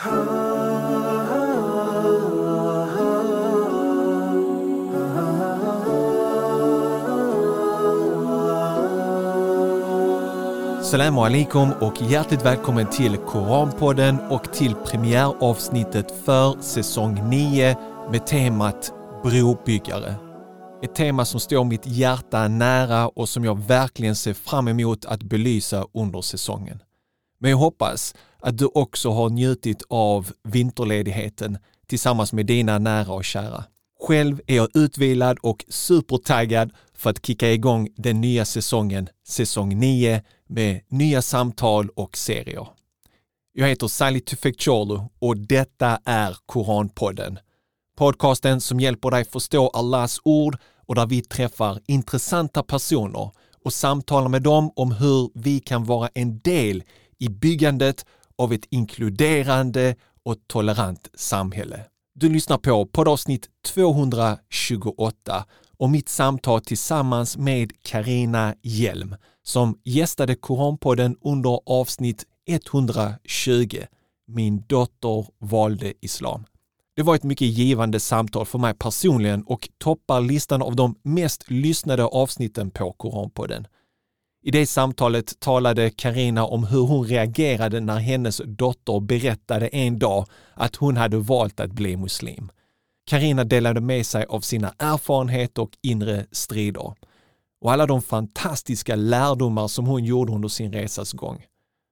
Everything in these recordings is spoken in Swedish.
Salam alaikum och hjärtligt välkommen till Koranpodden och till premiäravsnittet för säsong 9 med temat brobyggare. Ett tema som står mitt hjärta nära och som jag verkligen ser fram emot att belysa under säsongen. Men jag hoppas att du också har njutit av vinterledigheten tillsammans med dina nära och kära. Själv är jag utvilad och supertaggad för att kicka igång den nya säsongen, säsong 9, med nya samtal och serier. Jag heter Sally Tufekcioglu och detta är Koranpodden. Podcasten som hjälper dig förstå Allahs ord och där vi träffar intressanta personer och samtalar med dem om hur vi kan vara en del i byggandet av ett inkluderande och tolerant samhälle. Du lyssnar på poddavsnitt 228 och mitt samtal tillsammans med Karina Hjelm som gästade Koranpodden under avsnitt 120. Min dotter valde islam. Det var ett mycket givande samtal för mig personligen och toppar listan av de mest lyssnade avsnitten på Koranpodden. I det samtalet talade Karina om hur hon reagerade när hennes dotter berättade en dag att hon hade valt att bli muslim. Karina delade med sig av sina erfarenheter och inre strider och alla de fantastiska lärdomar som hon gjorde under sin resas gång.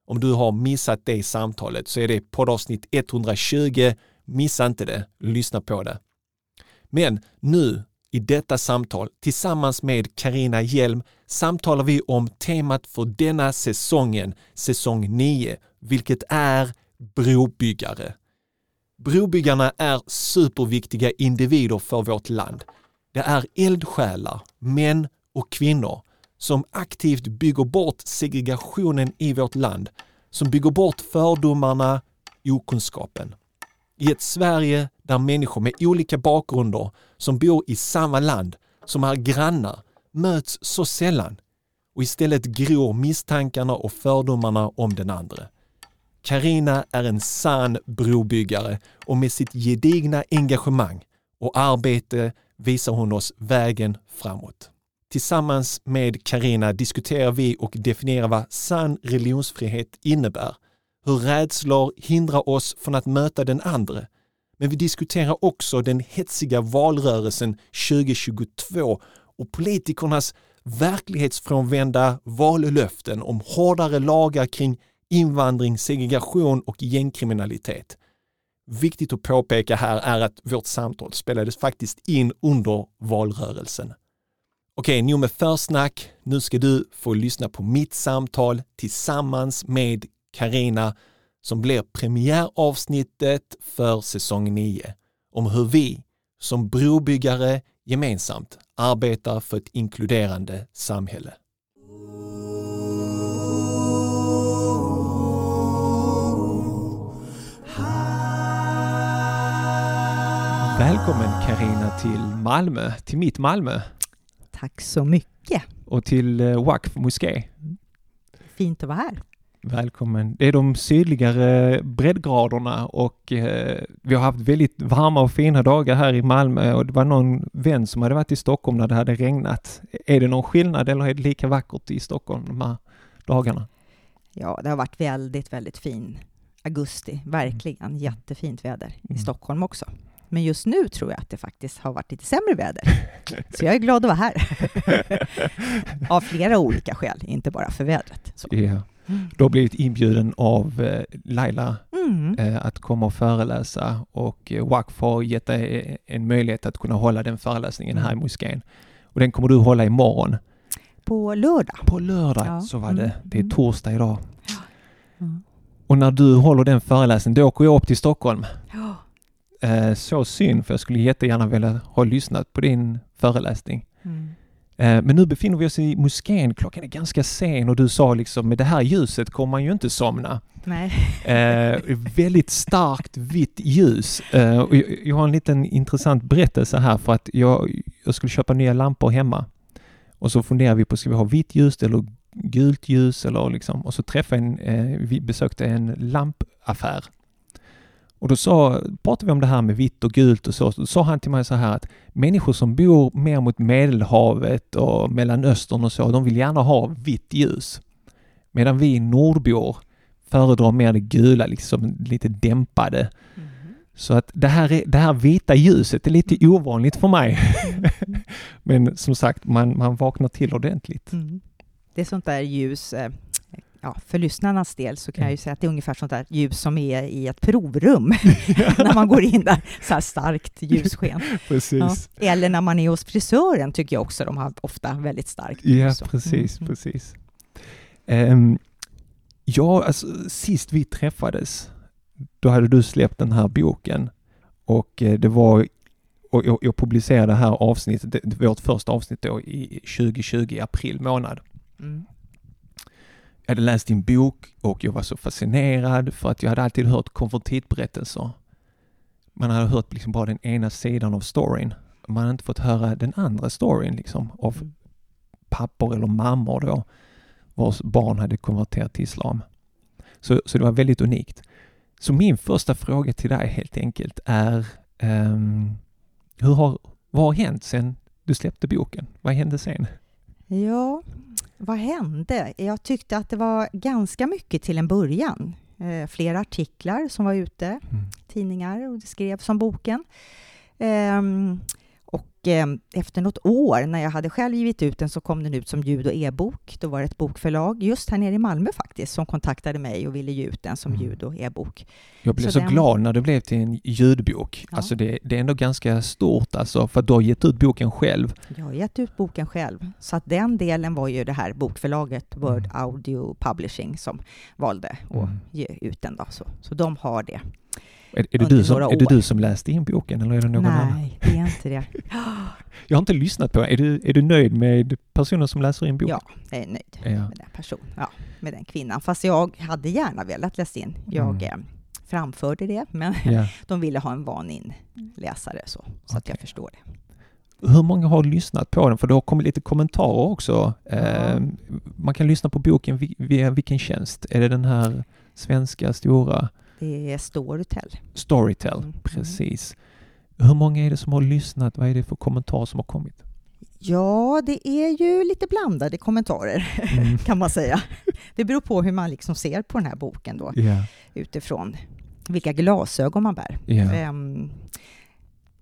Om du har missat det samtalet så är det poddavsnitt 120. Missa inte det, lyssna på det. Men nu i detta samtal tillsammans med Karina Hjelm samtalar vi om temat för denna säsongen, säsong 9, vilket är brobyggare. Brobyggarna är superviktiga individer för vårt land. Det är eldsjälar, män och kvinnor som aktivt bygger bort segregationen i vårt land, som bygger bort fördomarna, okunskapen. I ett Sverige där människor med olika bakgrunder som bor i samma land, som är grannar, möts så sällan och istället gror misstankarna och fördomarna om den andra. Karina är en sann brobyggare och med sitt gedigna engagemang och arbete visar hon oss vägen framåt. Tillsammans med Karina diskuterar vi och definierar vad sann religionsfrihet innebär, hur rädslor hindrar oss från att möta den andre. Men vi diskuterar också den hetsiga valrörelsen 2022 och politikernas verklighetsfrånvända vallöften om hårdare lagar kring invandring, segregation och gängkriminalitet. Viktigt att påpeka här är att vårt samtal spelades faktiskt in under valrörelsen. Okej, nog med försnack. Nu ska du få lyssna på mitt samtal tillsammans med Karina som blir premiäravsnittet för säsong 9 om hur vi som brobyggare gemensamt arbetar för ett inkluderande samhälle. Välkommen Karina till Malmö, till mitt Malmö. Tack så mycket. Och till eh, Wakf moské. Fint att vara här. Välkommen. Det är de sydligare breddgraderna och eh, vi har haft väldigt varma och fina dagar här i Malmö och det var någon vän som hade varit i Stockholm när det hade regnat. Är det någon skillnad eller är det lika vackert i Stockholm de här dagarna? Ja, det har varit väldigt, väldigt fin augusti. Verkligen mm. jättefint väder i mm. Stockholm också. Men just nu tror jag att det faktiskt har varit lite sämre väder. Så jag är glad att vara här. Av flera olika skäl, inte bara för vädret. Så. Ja. Du har blivit inbjuden av eh, Laila mm. Eh, att komma och föreläsa och eh, WACF har gett dig en möjlighet att kunna hålla den föreläsningen här i moskén. Och den kommer du hålla imorgon. På lördag. På lördag, ja. så var det. Mm. Det är torsdag idag. Ja. Mm. Och när du håller den föreläsningen, då åker jag upp till Stockholm. Ja. Så synd, för jag skulle jättegärna vilja ha lyssnat på din föreläsning. Eh, men nu befinner vi oss i moskén, klockan är ganska sen och du sa liksom med det här ljuset kommer man ju inte somna. Nej. Eh, väldigt starkt vitt ljus. Eh, och jag har en liten intressant berättelse här för att jag, jag skulle köpa nya lampor hemma. Och så funderar vi på, ska vi ha vitt ljus eller gult ljus eller liksom, och så träffade en, eh, vi besökte en lampaffär Och då sa, pratade vi om det här med vitt och gult och så. Då sa han till mig så här att människor som bor mer mot Medelhavet och Mellanöstern och så, de vill gärna ha vitt ljus. Medan vi nordbor föredrar mer det gula, liksom lite dämpade. Mm. Så att det här, är, det här vita ljuset är lite ovanligt för mig. Mm. Men som sagt, man, man vaknar till ordentligt. Mm. Det är sånt där ljus, eh, ja, för lyssnarnas del så kan jag ju säga att det är ungefär sånt där ljus som är i ett provrum när man går in där, så här starkt ljussken. Precis. Ja. Eller när man är hos frisören tycker jag också de har ofta väldigt starkt Ja, ljus. precis, Mm. precis. Um, ja, alltså sist vi träffades, då hade du släppt den här boken och eh, det var och jag, jag publicerade det här avsnittet, vårt första avsnitt då i 2020 i april månad. Mm. Jag hade läst din bok och jag var så fascinerad för att jag hade alltid hört konvertitberättelser. Man hade hört liksom bara den ena sidan av storyn. Man hade inte fått höra den andra storyn liksom av Mm. pappor eller mammor då vars barn hade konverterat till islam. Så, så det var väldigt unikt. Så min första fråga till dig helt enkelt är ehm, hur har, vad har hänt sen du släppte boken? Vad hände sen? Ja, vad hände? Jag tyckte att det var ganska mycket till en början. Eh, flera artiklar som var ute, Mm. tidningar och det skrevs om boken. Ehm, efter något år, när jag hade själv givit ut den, så kom den ut som ljud och e-bok. Då var det ett bokförlag, just här nere i Malmö faktiskt, som kontaktade mig och ville ge ut den som Mm. ljud och e-bok. Jag blev Så så, den- glad när det blev till en ljudbok. Ja. Alltså det, det är ändå ganska stort alltså, för du har gett ut boken själv. Jag har gett ut boken själv, så att den delen var ju det här bokförlaget Word Mm. Audio Publishing som valde att Mm. ge ut den. Då. Så, så de har det. Är, är, det du som, är det du som läste in boken eller är det någon annan? Nej, det är inte det. Jag har inte lyssnat på. Är du, är du nöjd med personen som läser in boken? Ja, jag är nöjd Ja. med den personen, ja, med den kvinnan. Fast jag hade gärna velat läsa in. Jag Mm. eh, framförde det, men Ja. de ville ha en van inläsare så, så att jag förstår det. Hur många har lyssnat på den? För det har kommit lite kommentarer också. Eh, man kan lyssna på boken vi- via vilken tjänst? Är det den här svenska stora Det är Storytel. Storytel? Mm. Precis. Hur många är det som har lyssnat? Vad är det för kommentarer som har kommit? Ja, det är ju lite blandade kommentarer Mm. kan man säga. Det beror på hur man liksom ser på den här boken då, Ja, utifrån vilka glasögon man bär. ja. Ehm,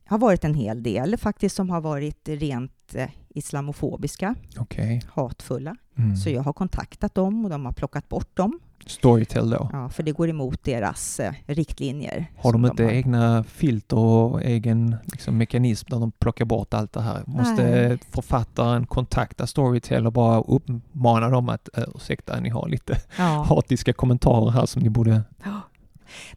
har varit en hel del faktiskt som har varit rent eh, islamofobiska, okej. hatfulla. Mm. Så jag har kontaktat dem och de har plockat bort dem, Storytel då? ja, för det går emot deras eh, riktlinjer. Har de inte egna filter och egen liksom, mekanism där de plockar bort allt det här? Måste Nej. författaren kontakta Storytel och bara uppmana dem att uh, ursäkta, ni har lite Ja. hatiska kommentarer här som ni borde...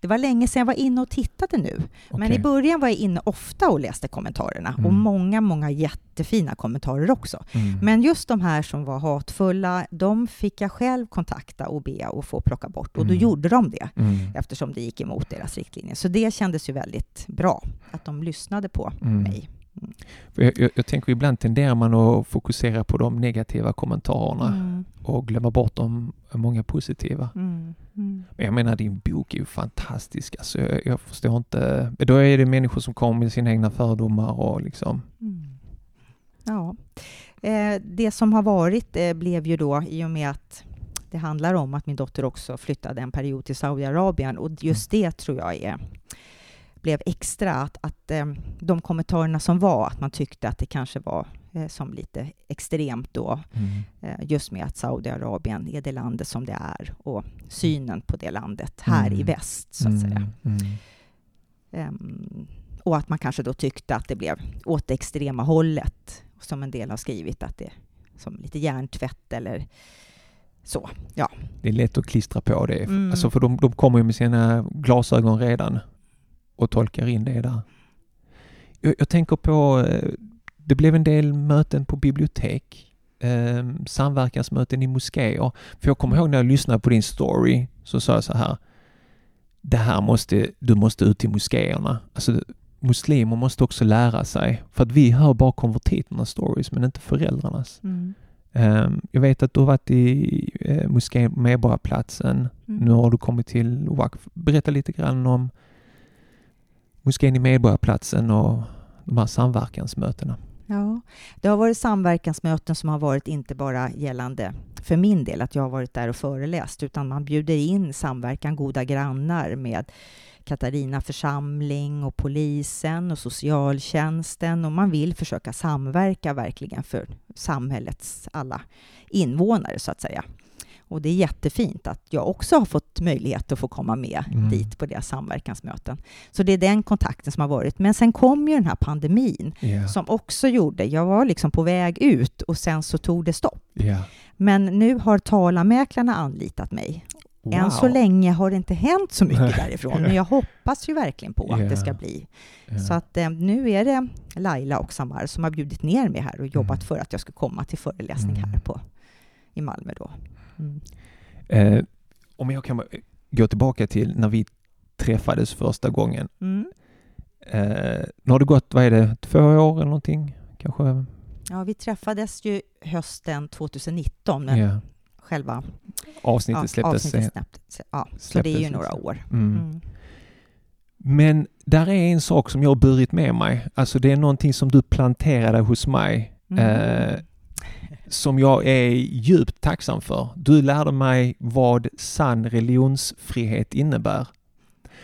Det var länge sedan jag var inne och tittade nu, men Okej. i början var jag inne ofta och läste kommentarerna och Mm. många, många jättefina kommentarer också. Mm. Men just de här som var hatfulla, de fick jag själv kontakta och be och få plocka bort och då Mm. gjorde de det Mm. eftersom det gick emot deras riktlinjer. Så det kändes ju väldigt bra att de lyssnade på Mm. mig. Jag, jag, jag tänker ibland tenderar man att fokusera på de negativa kommentarerna Mm, och glömma bort de många positiva. mm, mm. Men jag menar, din bok är ju fantastisk. Alltså, jag, jag förstår inte. Då är det människor som kommer med sina egna fördomar och liksom... Mm. Ja. Eh, det som har varit eh, blev ju då, i och med att det handlar om att min dotter också flyttade en period till Saudiarabien och just det tror jag är, blev extra, att, att eh, de kommentarerna som var, att man tyckte att det kanske var eh, som lite extremt då, Mm. eh, just med att Saudiarabien är det landet som det är och synen på det landet här i Mm. väst, så att säga. Mm. Ehm, och att man kanske då tyckte att det blev åt det extrema hållet, som en del har skrivit, att det som lite hjärntvätt eller så. Ja. Det är lätt att klistra på det. Mm. Alltså för de, de kommer ju med sina glasögon redan och tolkar in det där. Jag, jag tänker på, eh, det blev en del möten på bibliotek, eh, samverkansmöten i moskéer. För jag kommer ihåg när jag lyssnade på din story så sa jag så här, det här måste, du måste ut till moskéerna. Alltså muslimer måste också lära sig. För att vi hör bara konvertiternas stories men inte föräldrarnas. Mm. Ehm, Jag vet att du har varit i eh, moskén Medborgarplatsen. Mm. Nu har du kommit till Wakf. Berätta lite grann om moskén i Medborgarplatsen och de här samverkansmötena? Ja, det har varit samverkansmöten som har varit inte bara gällande för min del, att jag har varit där och föreläst, utan man bjuder in samverkan goda grannar med Katarina församling och polisen och socialtjänsten och man vill försöka samverka verkligen för samhällets alla invånare så att säga. Och det är jättefint att jag också har fått möjlighet att få komma med mm. dit på deras samverkansmöten. Så det är den kontakten som har varit. Men sen kom ju den här pandemin yeah. som också gjorde, jag var liksom på väg ut och sen så tog det stopp. Yeah. Men nu har talarmäklarna anlitat mig. Wow. Än så länge har det inte hänt så mycket därifrån, men jag hoppas ju verkligen på att yeah. det ska bli. Så att eh, nu är det Laila och Samar som har bjudit ner mig här och jobbat mm. för att jag ska komma till föreläsning här mm. på, i Malmö då. Mm. Eh, om jag kan gå tillbaka till när vi träffades första gången. Mm. Eh, nu har det gått, vad är det, två år eller någonting? Kanske? Ja, vi träffades ju hösten 2019 när yeah. själva avsnittet ja, släpptes. Avsnittet släpptes. Ja, så det är ju några år. Mm. Mm. Men där är en sak som jag har burit med mig. Alltså det är någonting som du planterade hos mig. Mm. Eh, som jag är djupt tacksam för. Du lärde mig vad sann religionsfrihet innebär.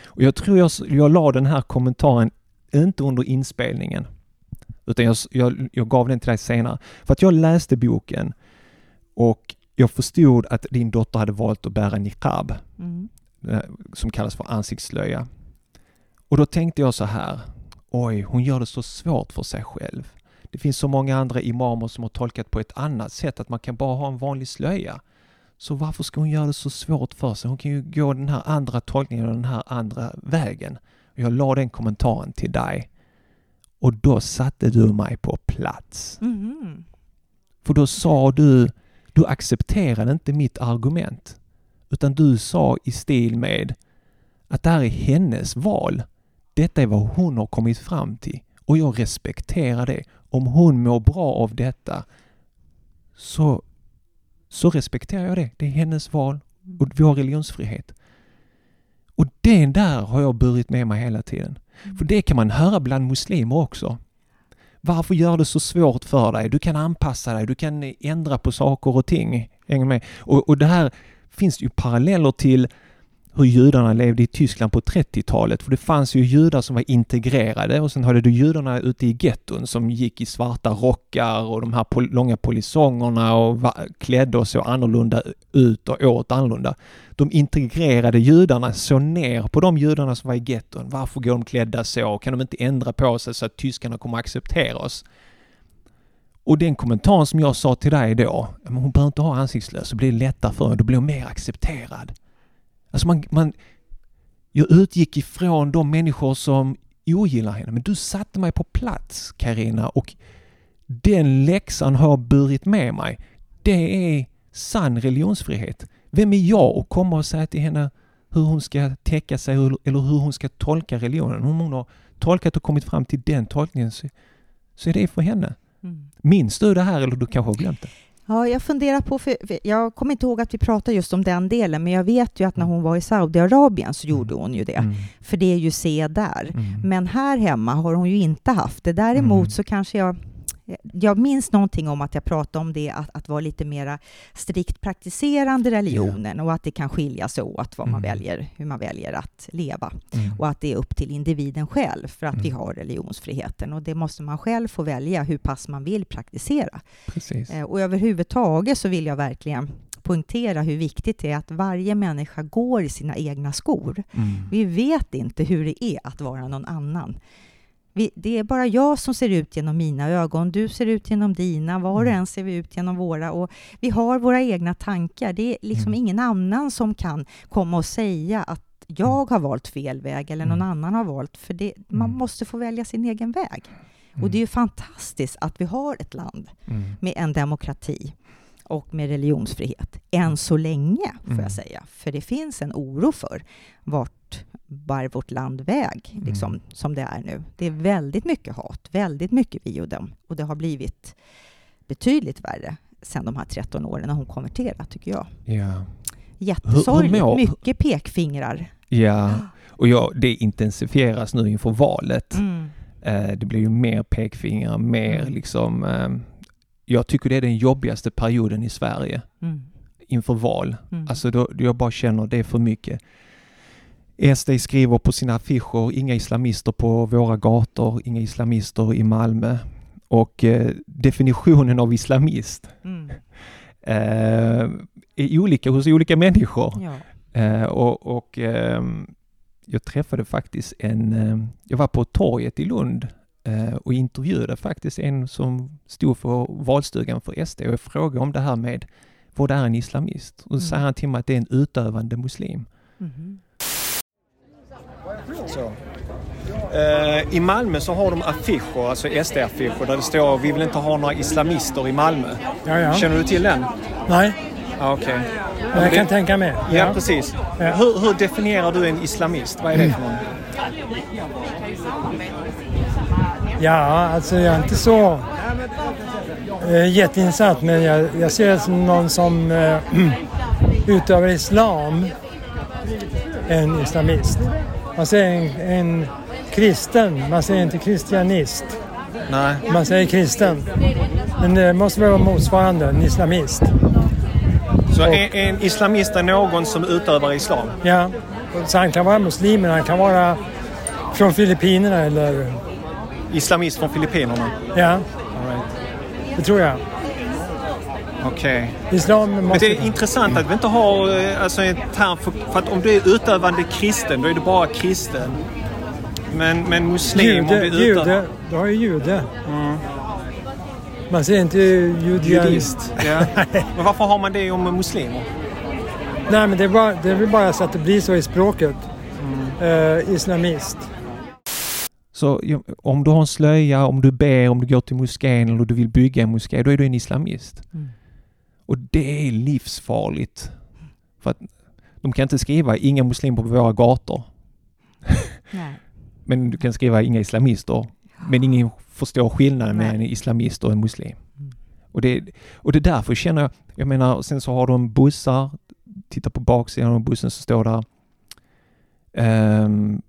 Och jag tror jag, jag la den här kommentaren inte under inspelningen, utan jag, jag, jag gav den till dig senare. För att jag läste boken och jag förstod att din dotter hade valt att bära niqab, mm. Eh, som kallas för ansiktslöja. Och då tänkte jag så här, oj, hon gör det så svårt för sig själv. Det finns så många andra imamer som har tolkat på ett annat sätt, att man kan bara ha en vanlig slöja. Så varför ska hon göra det så svårt för sig? Hon kan ju gå den här andra tolkningen och den här andra vägen. Jag la den kommentaren till dig. Och då satte du mig på plats. Mm. För då sa du, du accepterade inte mitt argument. Utan du sa i stil med att det här är hennes val. Detta är vad hon har kommit fram till och jag respekterar det om hon mår bra av detta så, så respekterar jag det. Det är hennes val och vi har religionsfrihet. Och det där har jag burit med mig hela tiden. Mm. För det kan man höra bland muslimer också. Varför gör det så svårt för dig? Du kan anpassa dig, du kan ändra på saker och ting. Hänger med? Och, och det här finns ju paralleller till hur judarna levde i Tyskland på 30-talet. För det fanns ju judar som var integrerade och sen hade du judarna ute i getton som gick i svarta rockar och de här pol långa polisongerna och klädde och såg annorlunda ut och åt annorlunda. De integrerade judarna såg ner på de judarna som var i getton. Varför går de klädda så? Kan de inte ändra på sig så att tyskarna kommer att acceptera oss? Och den kommentaren som jag sa till dig då, hon behöver inte ha ansiktslös, så blir det lättare för henne, då blir hon mer accepterad. Alltså man, man, jag utgick ifrån de människor som ogillar henne, men du satte mig på plats Karina och den läxan har jag burit med mig. Det är sann religionsfrihet. Vem är jag att komma och säga till henne hur hon ska täcka sig eller hur hon ska tolka religionen? Om hon har tolkat och kommit fram till den tolkningen så, så är det för henne. Mm. Minns du det här eller du kanske har glömt det? Ja, jag funderar på, för, jag kommer inte ihåg att vi pratade just om den delen, men jag vet ju att när hon var i Saudiarabien så gjorde hon ju det, mm. för det är ju se där. Mm. Men här hemma har hon ju inte haft det. Däremot mm. så kanske jag jag minns någonting om att jag pratade om det, att, att vara lite mera strikt praktiserande religionen och att det kan skilja sig åt vad man mm. väljer, hur man väljer att leva. Mm. Och att det är upp till individen själv, för att mm. vi har religionsfriheten. Och det måste man själv få välja hur pass man vill praktisera. Precis. Eh, och överhuvudtaget så vill jag verkligen poängtera hur viktigt det är att varje människa går i sina egna skor. Mm. Vi vet inte hur det är att vara någon annan. Vi, det är bara jag som ser ut genom mina ögon, du ser ut genom dina, var och mm. en ser vi ut genom våra. Och vi har våra egna tankar. Det är liksom mm. ingen annan som kan komma och säga att jag mm. har valt fel väg eller någon mm. annan har valt, för det, man mm. måste få välja sin egen väg. Och det är ju fantastiskt att vi har ett land med en demokrati och med religionsfrihet, än så länge, får jag säga. För det finns en oro för vart bär vårt land väg, mm. liksom, som det är nu. Det är väldigt mycket hat, väldigt mycket vi och dem. Och det har blivit betydligt värre sen de här 13 åren när hon konverterade, tycker jag. Ja. Jättesorgligt, mycket pekfingrar. Ja, Och ja, det intensifieras nu inför valet. Mm. Eh, det blir ju mer pekfingrar, mer Mm. liksom... Eh, jag tycker det är den jobbigaste perioden i Sverige Mm. inför val. Mm. Alltså då, jag bara känner det är för mycket. SD skriver på sina affischer, inga islamister på våra gator, inga islamister i Malmö. Och eh, definitionen av islamist Mm. eh, är olika hos olika människor. Ja. Eh, och och ehm, jag träffade faktiskt en, eh, jag var på torget i Lund eh, och intervjuade faktiskt en som stod för valstugan för SD och jag frågade om det här med vad är en islamist? Och så Mm. säger han till mig att det är en utövande muslim. Mhm. Så. Eh, I Malmö så har de affischer, alltså SD-affischer, där det står vi vill inte ha några islamister i Malmö. Ja, ja. Känner du till den? Nej, Ja, okej. men jag kan tänka mig. Ja, precis. Ja. Hur, hur definierar du en islamist? Vad är det för någon? Ja, alltså jag är inte så äh, jätteinsatt men jag, jag ser det som någon som äh, utövar islam, en islamist. Man säger en, en kristen, man säger inte kristianist. Nej. Man säger kristen. Men det måste väl vara motsvarande, en islamist. Så en, en islamist är någon som utövar islam? Ja, så han kan vara muslim, men han kan vara från Filippinerna eller... Islamist från Filippinerna? Ja, All right. det tror jag. Okej. Islam Men måste... det är intressant att vi inte har eh, alltså, en term för, för att om du är utövande kristen, då är du bara kristen. Men, men muslim, Jude, om du är utöv... jude, du har ju jude. Mm. Man säger inte judian. Judist. Ja. Men varför har man det om muslimer? Nej, men det är, bara, det är väl bara så att det blir så i språket. Mm. Eh, islamist. Så om du har en slöja, om du ber, om du går till moskén eller du vill bygga en moské, då är du en islamist. Mm. Och det är livsfarligt. För att de kan inte skriva inga muslimer på våra gator. Nej. Men du kan skriva inga islamister. Men ingen förstår skillnaden mellan en islamist och en muslim. Mm. Och det, och det är därför känner jag, jag menar, sen så har de bussar, titta på baksidan av bussen så står där ehm,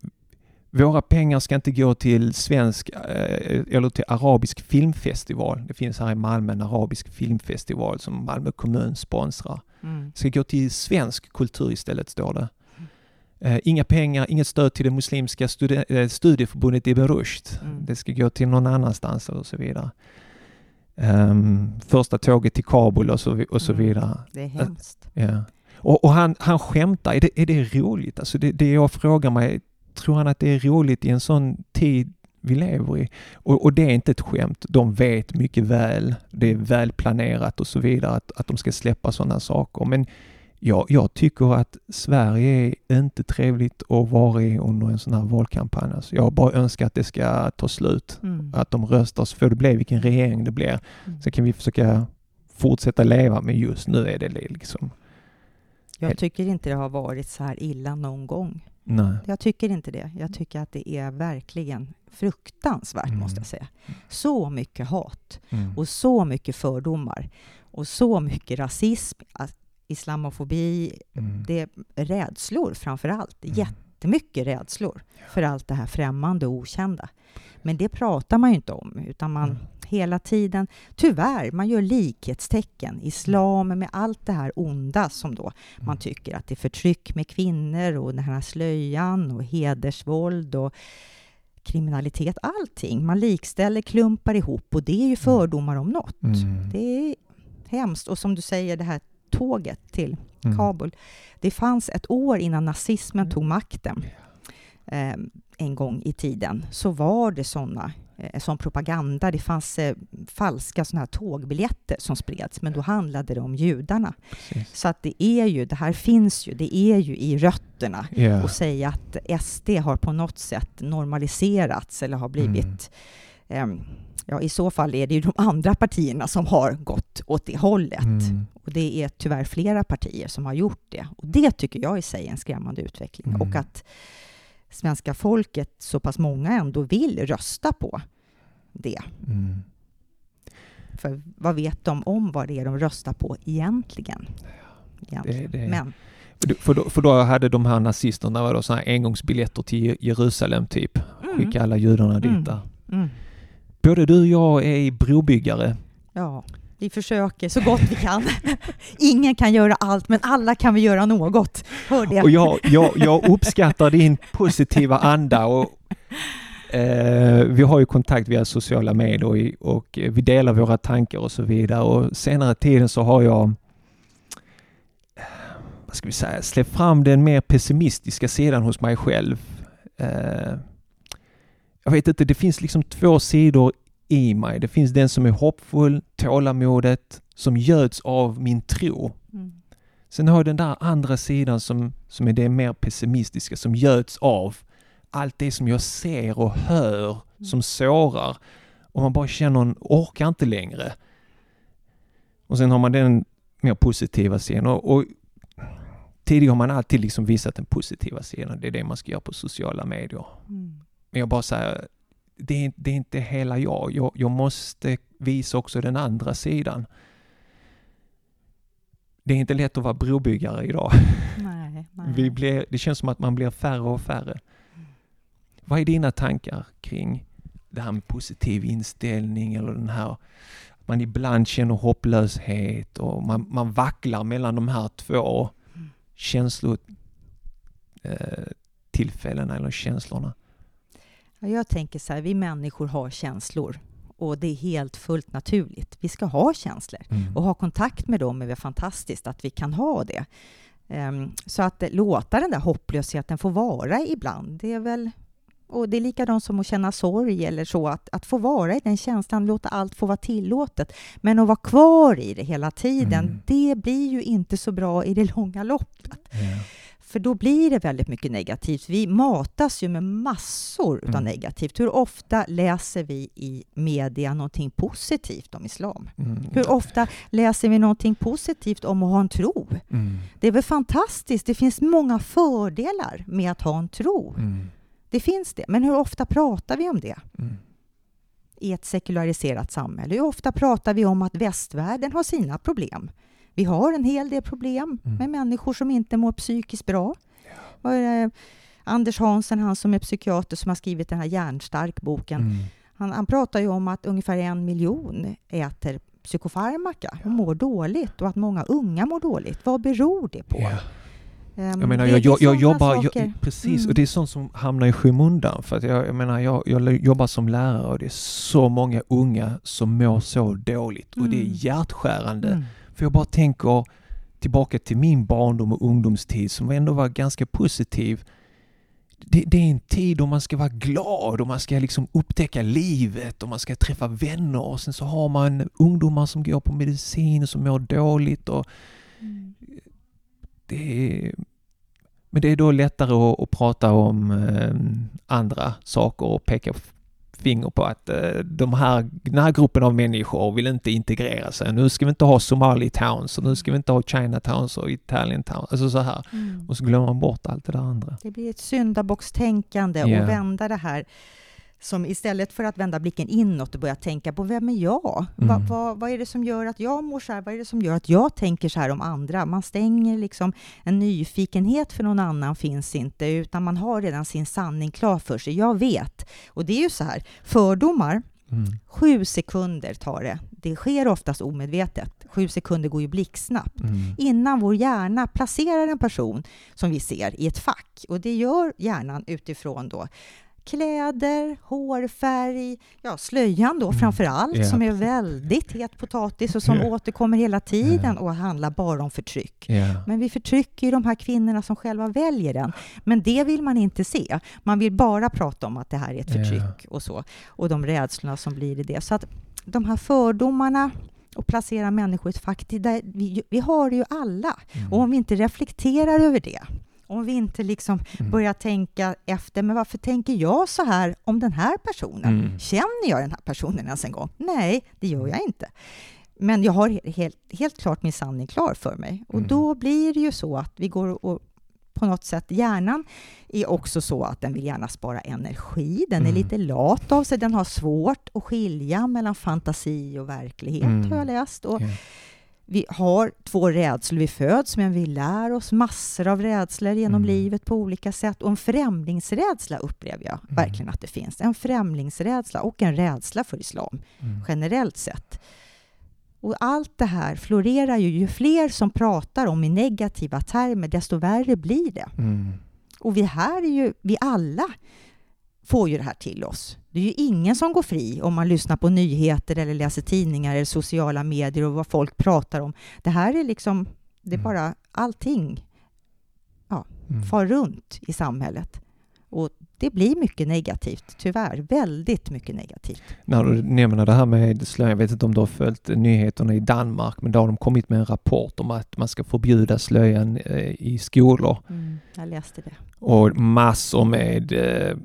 våra pengar ska inte gå till svensk eh, eller till arabisk filmfestival. Det finns här i Malmö en arabisk filmfestival som Malmö kommun sponsrar. Mm. Det ska gå till svensk kultur istället, står det. Eh, inga pengar, inget stöd till det muslimska studi- eh, studieförbundet Ibn Rushd. Mm. Det ska gå till någon annanstans och så vidare. Ehm, första tåget till Kabul och så, och så Mm. vidare. Det är hemskt. Ja. Och, och han, han skämtar, är det, är det roligt? Alltså det, det jag frågar mig, tror han att det är roligt i en sån tid vi lever i? Och, och det är inte ett skämt, de vet mycket väl, det är väl planerat och så vidare att, att de ska släppa sådana saker. Men jag, jag tycker att Sverige är inte trevligt att vara i under en sån här valkampanj. Alltså jag bara önskar att det ska ta slut. Mm. Att de röstar så får det bli vilken regering det blir. Mm. Sen kan vi försöka fortsätta leva, men just nu är det liksom Jag tycker inte det har varit så här illa någon gång. Nej. Jag tycker inte det. Jag tycker att det är verkligen fruktansvärt, Mm. måste jag säga. Så mycket hat Mm. och så mycket fördomar och så mycket rasism, as- islamofobi, Mm. det är rädslor framför allt. Mm. Jättemycket rädslor för allt det här främmande och okända. Men det pratar man ju inte om, utan man Mm. Hela tiden, tyvärr, man gör likhetstecken. Islam med allt det här onda som då man Mm. tycker att det är förtryck med kvinnor och den här slöjan och hedersvåld och kriminalitet, allting. Man likställer, klumpar ihop och det är ju fördomar om något. Mm. Det är hemskt. Och som du säger, det här tåget till Mm. Kabul. Det fanns ett år innan nazismen tog makten eh, en gång i tiden, så var det såna eh, sån propaganda. Det fanns eh, falska såna här tågbiljetter som spreds, men då handlade det om judarna. Precis. Så att det är ju, det här finns ju, det är ju i rötterna. Ja. Och säga att SD har på något sätt normaliserats eller har blivit ehm, Ja, i så fall är det ju de andra partierna som har gått åt det hållet. Mm. Och det är tyvärr flera partier som har gjort det. Och det tycker jag i sig är en skrämmande utveckling. Mm. Och att svenska folket, så pass många ändå, vill rösta på det. Mm. För vad vet de om vad det är de röstar på egentligen? egentligen. Det- det- Men För då, för då hade de här nazisterna var då såna här engångsbiljetter till Jerusalem typ. Mm. Skicka alla judarna dit Mm. där. Mm. Både du och jag är brobyggare. Ja, vi försöker så gott vi kan. Ingen kan göra allt, men alla kan vi göra något. Hör det? Och jag, jag, jag uppskattar din positiva anda och eh, vi har ju kontakt via sociala medier och, och vi delar våra tankar och så vidare och senare tiden så har jag eh, vad ska vi säga, släppt fram den mer pessimistiska sidan hos mig själv. Eh, jag vet inte, det finns liksom två sidor i mig. Det finns den som är hoppfull, tålamodet, som göds av min tro. Mm. Sen har jag den där andra sidan som, som är det mer pessimistiska, som göds av allt det som jag ser och hör som sårar. Och man bara känner en orkar inte längre. Och sen har man den mer positiva sidan. Och, och tidigare har man alltid liksom visat den positiva sidan. Det är det man ska göra på sociala medier. Mm. Men jag bara säger, det är, det är inte hela jag. jag. Jag måste visa också den andra sidan. Det är inte lätt att vara brobyggare idag. Nej, nej. Vi blir, det känns som att man blir färre och färre. Vad är dina tankar kring det här med positiv inställning eller den här att man ibland känner hopplöshet och man, man vacklar mellan de här två känslor eh, tillfällena eller känslorna. Ja, Jag tänker så här, vi människor har känslor och det är helt fullt naturligt. Vi ska ha känslor och ha kontakt med dem är väl fantastiskt att vi kan ha det. Ehm, Så att låta den där hopplösheten få vara ibland, det är väl och det är likadant som att känna sorg eller så, att, att få vara i den känslan, låta allt få vara tillåtet. Men att vara kvar i det hela tiden, Mm. det blir ju inte så bra i det långa loppet. Ja. För då blir det väldigt mycket negativt. Vi matas ju med massor av Mm. negativt. Hur ofta läser vi i media någonting positivt om islam? Mm. Hur ofta läser vi någonting positivt om att ha en tro? Mm. Det är väl fantastiskt. Det finns många fördelar med att ha en tro. Mm. Det finns det. Men hur ofta pratar vi om det Mm. i ett sekulariserat samhälle? Hur ofta pratar vi om att västvärlden har sina problem? Vi har en hel del problem Mm. med människor som inte mår psykiskt bra. Det? Anders Hansen, han som är psykiater som har skrivit den här Hjärnstark-boken, Mm. han, han pratar ju om att ungefär en miljon äter psykofarmaka och mår dåligt och att många unga mår dåligt. Vad beror det på? Ja. Ehm, Jag menar, jag, jag, jag jobbar, jag, precis, Mm. och det är sånt som hamnar i skymundan. För att jag, jag menar, jag, jag jobbar som lärare och det är så många unga som mår så dåligt och det är Mm. hjärtskärande. Mm. För jag bara tänker tillbaka till min barndom och ungdomstid som ändå var ganska positiv. Det, det är en tid då man ska vara glad och man ska liksom upptäcka livet och man ska träffa vänner och sen så har man ungdomar som går på medicin och som mår dåligt och Mm. det är, men det är då lättare att, att prata om eh, andra saker och peka finger på att eh, de här, den här gruppen av människor vill inte integrera sig. Nu ska vi inte ha Somali towns och nu ska vi inte ha China towns och Italian towns. Alltså så här. Mm. Och så glömmer man bort allt det där andra. Det blir ett syndabockstänkande Ja. och vända det här som istället för att vända blicken inåt och börja tänka på vem är jag? Mm. Vad, vad, vad är det som gör att jag mår så här? Vad är det som gör att jag tänker så här om andra? Man stänger liksom, en nyfikenhet för någon annan finns inte, utan man har redan sin sanning klar för sig. Jag vet. Och det är ju så här, fördomar, Mm. sju sekunder tar det. Det sker oftast omedvetet. Sju sekunder går ju blixtsnabbt Mm. innan vår hjärna placerar en person som vi ser i ett fack. Och det gör hjärnan utifrån då kläder, hårfärg, ja, slöjan då Mm. framför allt, Ja, som är väldigt het potatis och som Ja. återkommer hela tiden och handlar bara om förtryck. Ja. Men vi förtrycker ju de här kvinnorna som själva väljer den. Men det vill man inte se. Man vill bara prata om att det här är ett förtryck och så. Och de rädslorna som blir i det. Så att de här fördomarna och placera människor i ett fack, vi, vi har det ju alla. Mm. Och om vi inte reflekterar över det, om vi inte liksom Mm. börjar tänka efter, men varför tänker jag så här om den här personen? Mm. Känner jag den här personen ens en gång? Nej, det gör jag inte. Men jag har he- helt, helt klart min sanning klar för mig. Och Mm. då blir det ju så att vi går och på något sätt, hjärnan är också så att den vill gärna spara energi. Den är Mm. lite lat av sig. Den har svårt att skilja mellan fantasi och verklighet, Mm. har jag läst. Och Ja. Vi har två rädslor vi föds men vi lär oss massor av rädslor genom Mm. livet på olika sätt. Och en främlingsrädsla upplever jag Mm. verkligen att det finns. En främlingsrädsla och en rädsla för islam Mm. generellt sett. Och allt det här florerar ju. Ju fler som pratar om i negativa termer, desto värre blir det. Mm. Och vi här är ju, vi alla får ju det här till oss. Det är ju ingen som går fri om man lyssnar på nyheter eller läser tidningar eller sociala medier och vad folk pratar om. Det här är liksom, det är Mm. bara allting Mm. far runt i samhället. Och det blir mycket negativt, tyvärr. Väldigt mycket negativt. När du nämner det här med slöja, jag vet inte om du har följt nyheterna i Danmark, men då har de kommit med en rapport om att man ska förbjuda slöjan eh, i skolor. Jag läste det. Och massor med eh,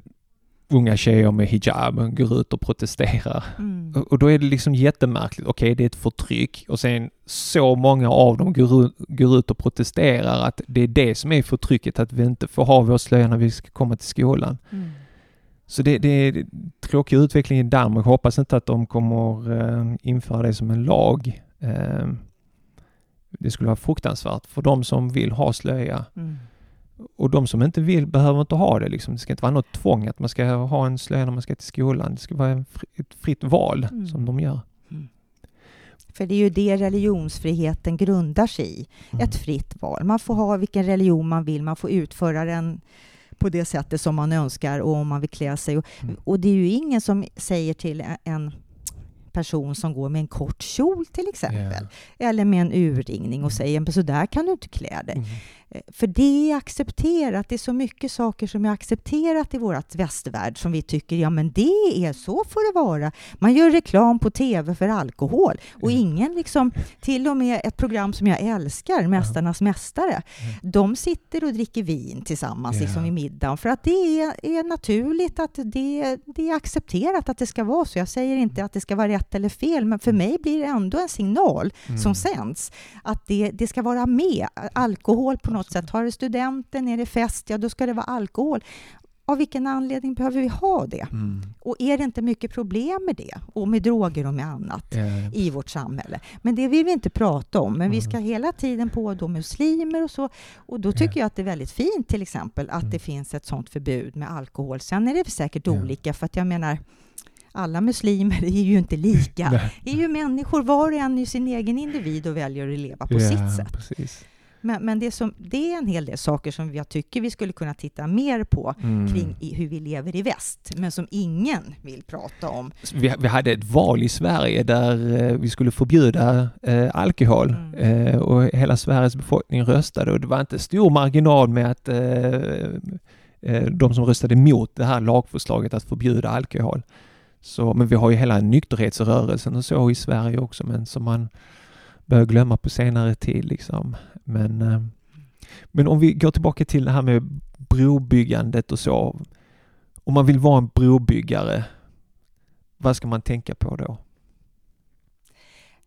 unga tjejer med hijab går ut och protesterar. Mm. Och- då är det liksom jättemärkligt. Okej, det är ett förtryck och sen så många av dem går, ut- går ut och protesterar att det är det som är förtrycket, att vi inte får ha vår slöja när vi ska komma till skolan. Mm. Så det, det är tråkig utveckling i Danmark. Hoppas inte att de kommer eh, införa det som en lag. Eh, det skulle vara fruktansvärt för de som vill ha slöja. Mm. Och de som inte vill behöver inte ha det. Liksom. Det ska inte vara något tvång att man ska ha en slöja när man ska till skolan. Det ska vara ett fritt val Mm. som de gör. För det är ju det religionsfriheten grundar sig i. Mm. Ett fritt val. Man får ha vilken religion man vill, man får utföra den på det sättet som man önskar och om man vill klä sig. Och, Mm. och det är ju ingen som säger till en person som går med en kort kjol till exempel, eller med en urringning och säger men så där kan du inte klä dig. Mm. Eh, För det är accepterat. Det är så mycket saker som är accepterat i vårt västvärld som vi tycker, ja men det är så får det vara. Man gör reklam på tv för alkohol och Ja. ingen liksom, till och med ett program som jag älskar, Mästarnas mästare, de sitter och dricker vin tillsammans Ja. liksom i middagen för att det är, är naturligt att det, det är accepterat att det ska vara så. Jag säger inte att det ska vara rätt eller fel, men för mig blir det ändå en signal Mm. som sänds att det, det ska vara med. Alkohol på något sätt. Har du studenten, är det fest, ja då ska det vara alkohol. Av vilken anledning behöver vi ha det? Mm. Och är det inte mycket problem med det? Och med droger och med annat Ja. i vårt samhälle. Men det vill vi inte prata om. Men vi Mm. ska hela tiden på då muslimer och så. Och då tycker jag att det är väldigt fint till exempel att Mm. det finns ett sådant förbud med alkohol. Sen är det säkert Ja. olika för att jag menar alla muslimer är ju inte lika. Det är ju människor, var och en är sin egen individ och väljer att leva på sitt sätt. Precis. Men, men det, är som, det är en hel del saker som jag tycker vi skulle kunna titta mer på Mm. kring i hur vi lever i väst, men som ingen vill prata om. Vi, vi hade ett val i Sverige där eh, vi skulle förbjuda eh, alkohol Mm. eh, och hela Sveriges befolkning röstade och det var inte stor marginal med att eh, eh, de som röstade emot det här lagförslaget att förbjuda alkohol. Så, men vi har ju hela nykterhetsrörelsen och så i Sverige också men som man börjar glömma på senare tid liksom. Men, eh, men om vi går tillbaka till det här med brobyggandet och så. Om man vill vara en brobyggare, vad ska man tänka på då?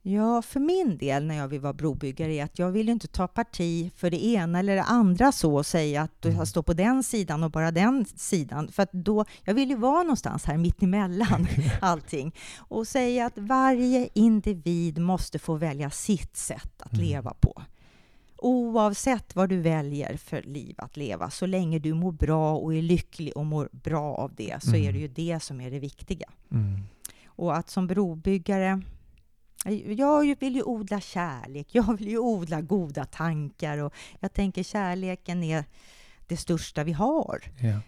Ja, för min del när jag vill vara brobyggare är att jag vill inte ta parti för det ena eller det andra så och säga att du Mm. står på den sidan och bara den sidan. För då, jag vill ju vara någonstans här mitt emellan allting och säga att varje individ måste få välja sitt sätt att Mm. leva på. Oavsett vad du väljer för liv att leva, så länge du mår bra och är lycklig och mår bra av det, så Mm. är det ju det som är det viktiga. Mm. Och att som brobyggare jag vill ju odla kärlek, jag vill ju odla goda tankar och jag tänker kärleken är det största vi har. Ja.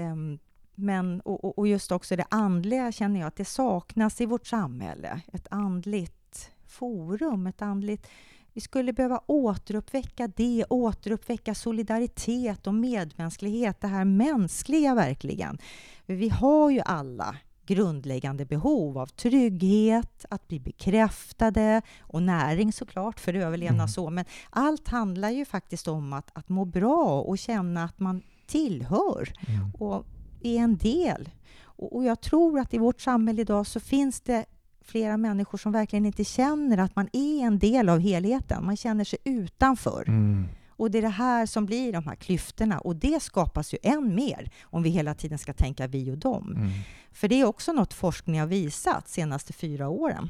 Ehm, Men, och, och- och just också det andliga känner jag att det saknas i vårt samhälle. Ett andligt forum, ett andligt... Vi skulle behöva återuppväcka det, återuppväcka solidaritet och medmänsklighet, det här mänskliga verkligen. Vi har ju alla grundläggande behov av trygghet, att bli bekräftade och näring såklart för överlevnad Mm. så. Men allt handlar ju faktiskt om att, att må bra och känna att man tillhör Mm. och är en del. Och, och jag tror att i vårt samhälle idag så finns det flera människor som verkligen inte känner att man är en del av helheten. Man känner sig utanför. Mm. Och det är det här som blir de här klyftorna. Och det skapas ju än mer om vi hela tiden ska tänka vi och dem. Mm. För det är också något forskning har visat senaste fyra åren.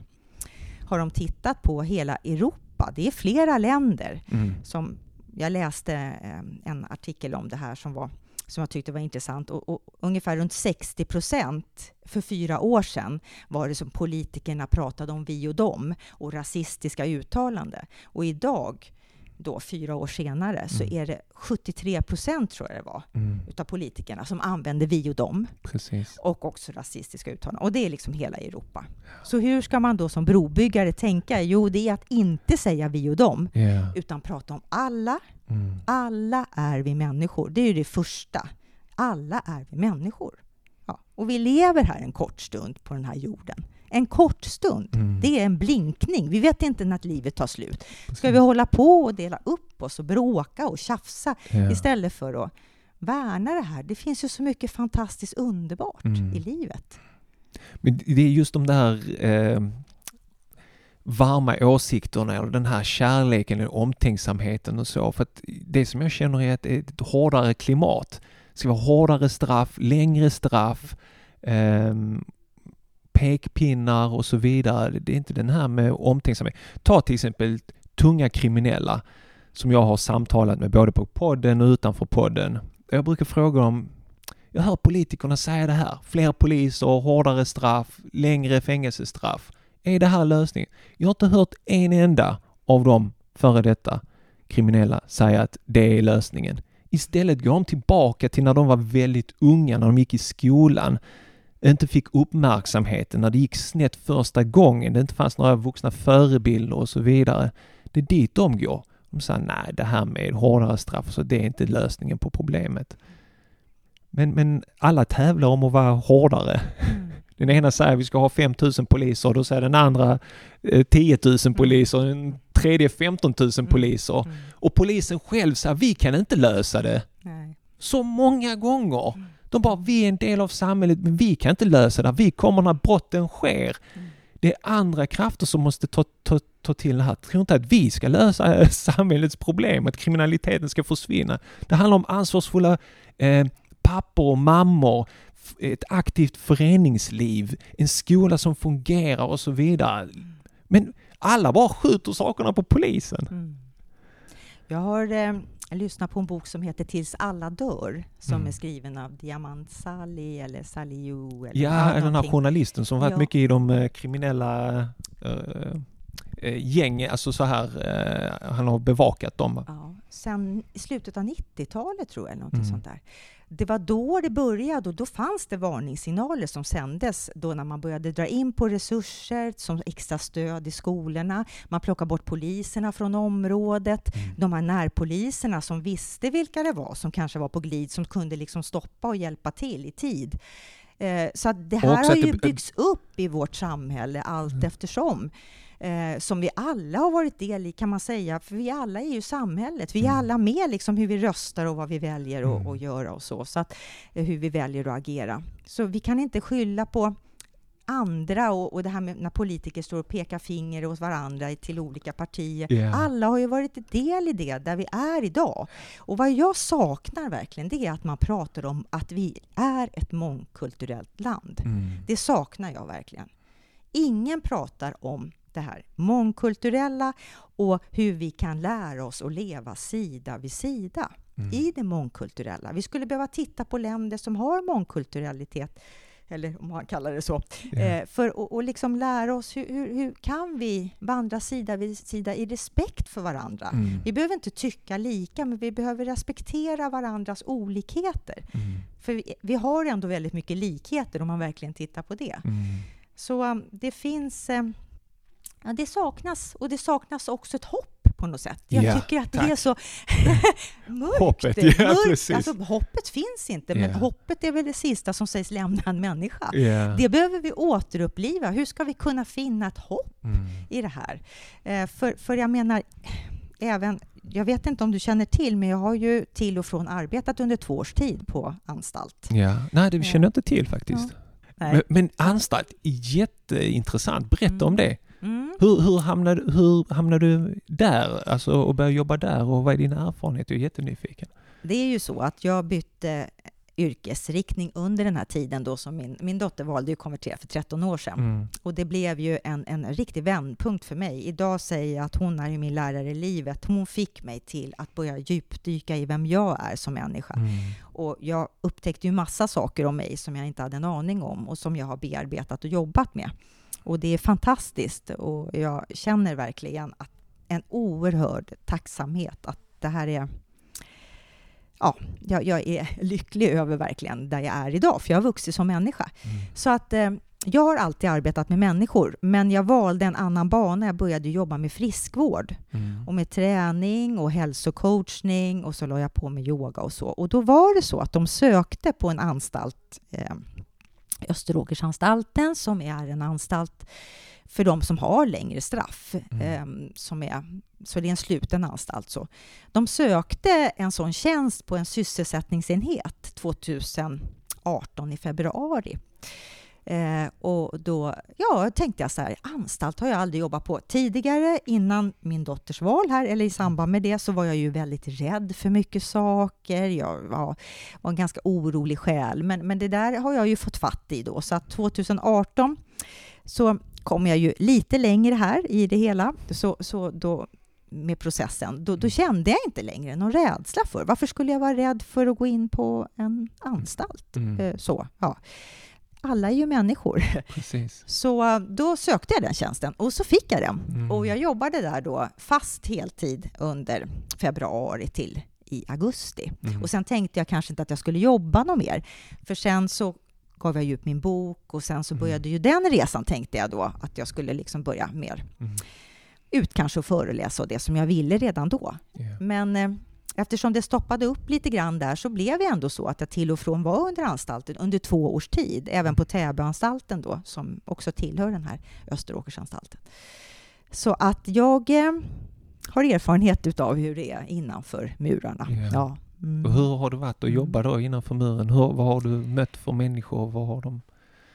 Har de tittat på hela Europa Europa. Det är flera länder Mm. som jag läste eh, en artikel om det här som, var, som jag tyckte var intressant. Och, och ungefär runt 60 procent för fyra år sedan var det som politikerna pratade om vi och dem och rasistiska uttalanden. Och idag, då fyra år senare, så Mm. är det 73 procent tror jag det var Mm. utav politikerna som använder vi och dem Precis. och också rasistiska uttalanden. Och det är liksom hela Europa. Så hur ska man då som brobyggare tänka? Jo, det är att inte säga vi och dem, Ja. utan prata om alla. Mm. Alla är vi människor. Det är ju det första. Alla är vi människor. Ja. Och vi lever här en kort stund på den här jorden. En kort stund. Mm. Det är en blinkning. Vi vet inte när livet tar slut. Ska vi hålla på och dela upp oss och bråka och tjafsa Ja. istället för att värna det här? Det finns ju så mycket fantastiskt underbart Mm. i livet. Men det är just de där eh, varma åsikterna eller den här kärleken och omtänksamheten och så. För att det som jag känner är att det är ett hårdare klimat. Det ska vara hårdare straff, längre straff, ehm, pekpinnar och så vidare. Det är inte den här med omtänksamhet. Ta till exempel tunga kriminella som jag har samtalat med både på podden och utanför podden. Jag brukar fråga dem jag hör politikerna säga det här. Fler poliser, hårdare straff, längre fängelsestraff. Är det här lösningen? Jag har inte hört en enda av de före detta kriminella säga att det är lösningen. Istället går de tillbaka till när de var väldigt unga, när de gick i skolan, inte fick uppmärksamheten, när det gick snett första gången, det inte fanns några vuxna förebilder och så vidare. Det är dit de går. De säger nej, det här med hårdare straff, så det är inte lösningen på problemet. Men, men alla tävlar om att vara hårdare. Mm. Den ena säger vi ska ha 5000 poliser, då säger den andra eh, 10 000 poliser, den tredje 15 000 poliser. Mm. Och polisen själv säger vi kan inte lösa det. Nej. Så många gånger. De bara, vi är en del av samhället men vi kan inte lösa det. Vi kommer när brotten sker. Mm. Det är andra krafter som måste ta, ta, ta till det här. Tro inte att vi ska lösa eh, samhällets problem, att kriminaliteten ska försvinna. Det handlar om ansvarsfulla eh, pappor och mammor, ett aktivt föreningsliv, en skola som fungerar och så vidare. Men alla bara skjuter sakerna på polisen. Mm. Jag har eh, lyssnat på en bok som heter Tills alla dör, som Mm. är skriven av Diamant Sali eller Saliou. Eller Ja, den här journalisten som varit Ja. mycket i de eh, kriminella eh, gäng, alltså så här, eh, han har bevakat dem. Ja, sen i slutet av 90-talet tror jag, eller någonting Mm. sånt där. Det var då det började och då fanns det varningssignaler som sändes då när man började dra in på resurser som extra stöd i skolorna. Man plockade bort poliserna från området. Mm. De här närpoliserna som visste vilka det var som kanske var på glid, som kunde liksom stoppa och hjälpa till i tid. Eh, så det här har ju byggts upp i vårt samhälle allt Mm. eftersom. Eh, som vi alla har varit del i, kan man säga. För vi alla är ju samhället. Vi är Mm. alla med liksom hur vi röstar och vad vi väljer att Mm. göra och så. så att, eh, hur vi väljer att agera. Så vi kan inte skylla på andra och, och det här med när politiker står och pekar finger åt varandra till olika partier. Ja. Alla har ju varit del i det, där vi är idag. Och vad jag saknar verkligen, det är att man pratar om att vi är ett mångkulturellt land. Mm. Det saknar jag verkligen. Ingen pratar om det här mångkulturella och hur vi kan lära oss att leva sida vid sida Mm. i det mångkulturella. Vi skulle behöva titta på länder som har mångkulturalitet, eller om man kallar det så, eh, för att och liksom lära oss hur, hur, hur kan vi vandra sida vid sida i respekt för varandra. Mm. Vi behöver inte tycka lika, men vi behöver respektera varandras olikheter. Mm. För vi, vi har ändå väldigt mycket likheter om man verkligen tittar på det. Mm. Så um, det finns... Ja, det saknas, och det saknas också ett hopp på något sätt. Jag Ja, tycker att det tack. är så mörkt. Hoppet, ja, mörkt. Alltså, hoppet finns inte, men Ja. hoppet är väl det sista som sägs lämna en människa. Ja. Det behöver vi återuppliva. Hur ska vi kunna finna ett hopp Mm. i det här? Eh, för, för jag menar, även, jag vet inte om du känner till, men jag har ju till och från arbetat under två års tid på anstalt. Ja, nej det Ja. känner jag inte till faktiskt. Nej. Men, men anstalt, jätteintressant. Berätta Mm. om det. Hur, hur, hamnade, hur hamnade du där alltså, och började jobba där och vad är din erfarenhet? Jag är jättenyfiken. Det är ju så att jag bytte yrkesriktning under den här tiden då som min, min dotter valde att konvertera för 13 år sedan. Mm. Och det blev ju en, en riktig vändpunkt för mig. Idag säger jag att hon är min lärare i livet. Hon fick mig till att börja djupdyka i vem jag är som människa. Mm. Och jag upptäckte ju massa saker om mig som jag inte hade en aning om och som jag har bearbetat och jobbat med. Och det är fantastiskt och jag känner verkligen att en oerhörd tacksamhet att det här är Ja, jag, jag är lycklig över verkligen där jag är idag, för jag har vuxit som människa. Mm. Så att eh, jag har alltid arbetat med människor, men jag valde en annan bana. Jag började jobba med friskvård Mm. och med träning och hälsocoachning och så la jag på med yoga och så. Och då var det så att de sökte på en anstalt, eh, Österåkersanstalten, som är en anstalt för de som har längre straff. Mm. Eh, som är, så det är en sluten anstalt. Så. De sökte en sån tjänst på en sysselsättningsenhet 2018 i februari. Eh, och då ja, tänkte jag så här, anstalt har jag aldrig jobbat på. Tidigare, innan min dotters val här, eller i samband med det, så var jag ju väldigt rädd för mycket saker. Jag var, var en ganska orolig själ. Men, men det där har jag ju fått fatt i då. Så att 2018 så kom jag ju lite längre här i det hela. Så, så då med processen, då, då kände jag inte längre någon rädsla för. Varför skulle jag vara rädd för att gå in på en anstalt? Mm. Eh, Så, ja. Alla är ju människor. Precis. Så eh, då sökte jag den tjänsten och så fick jag den. Mm. Och jag jobbade där då fast heltid under februari till i augusti. Mm. Och sen tänkte jag kanske inte att jag skulle jobba något mer. För sen så gav jag ut min bok och sen så Mm. började ju den resan tänkte jag då att jag skulle liksom börja mer Mm. ut kanske och föreläsa och det som jag ville redan då. Ja. Men eh, eftersom det stoppade upp lite grann där så blev det ändå så att jag till och från var under anstalten under två års tid, även på Täbyanstalten då, som också tillhör den här Österåkersanstalten. Så att jag eh, har erfarenhet utav hur det är innanför murarna. Ja. Ja. Mm. Och hur har det varit att Mm. jobba då innanför muren? Hur, vad har du mött för människor? Vad har de?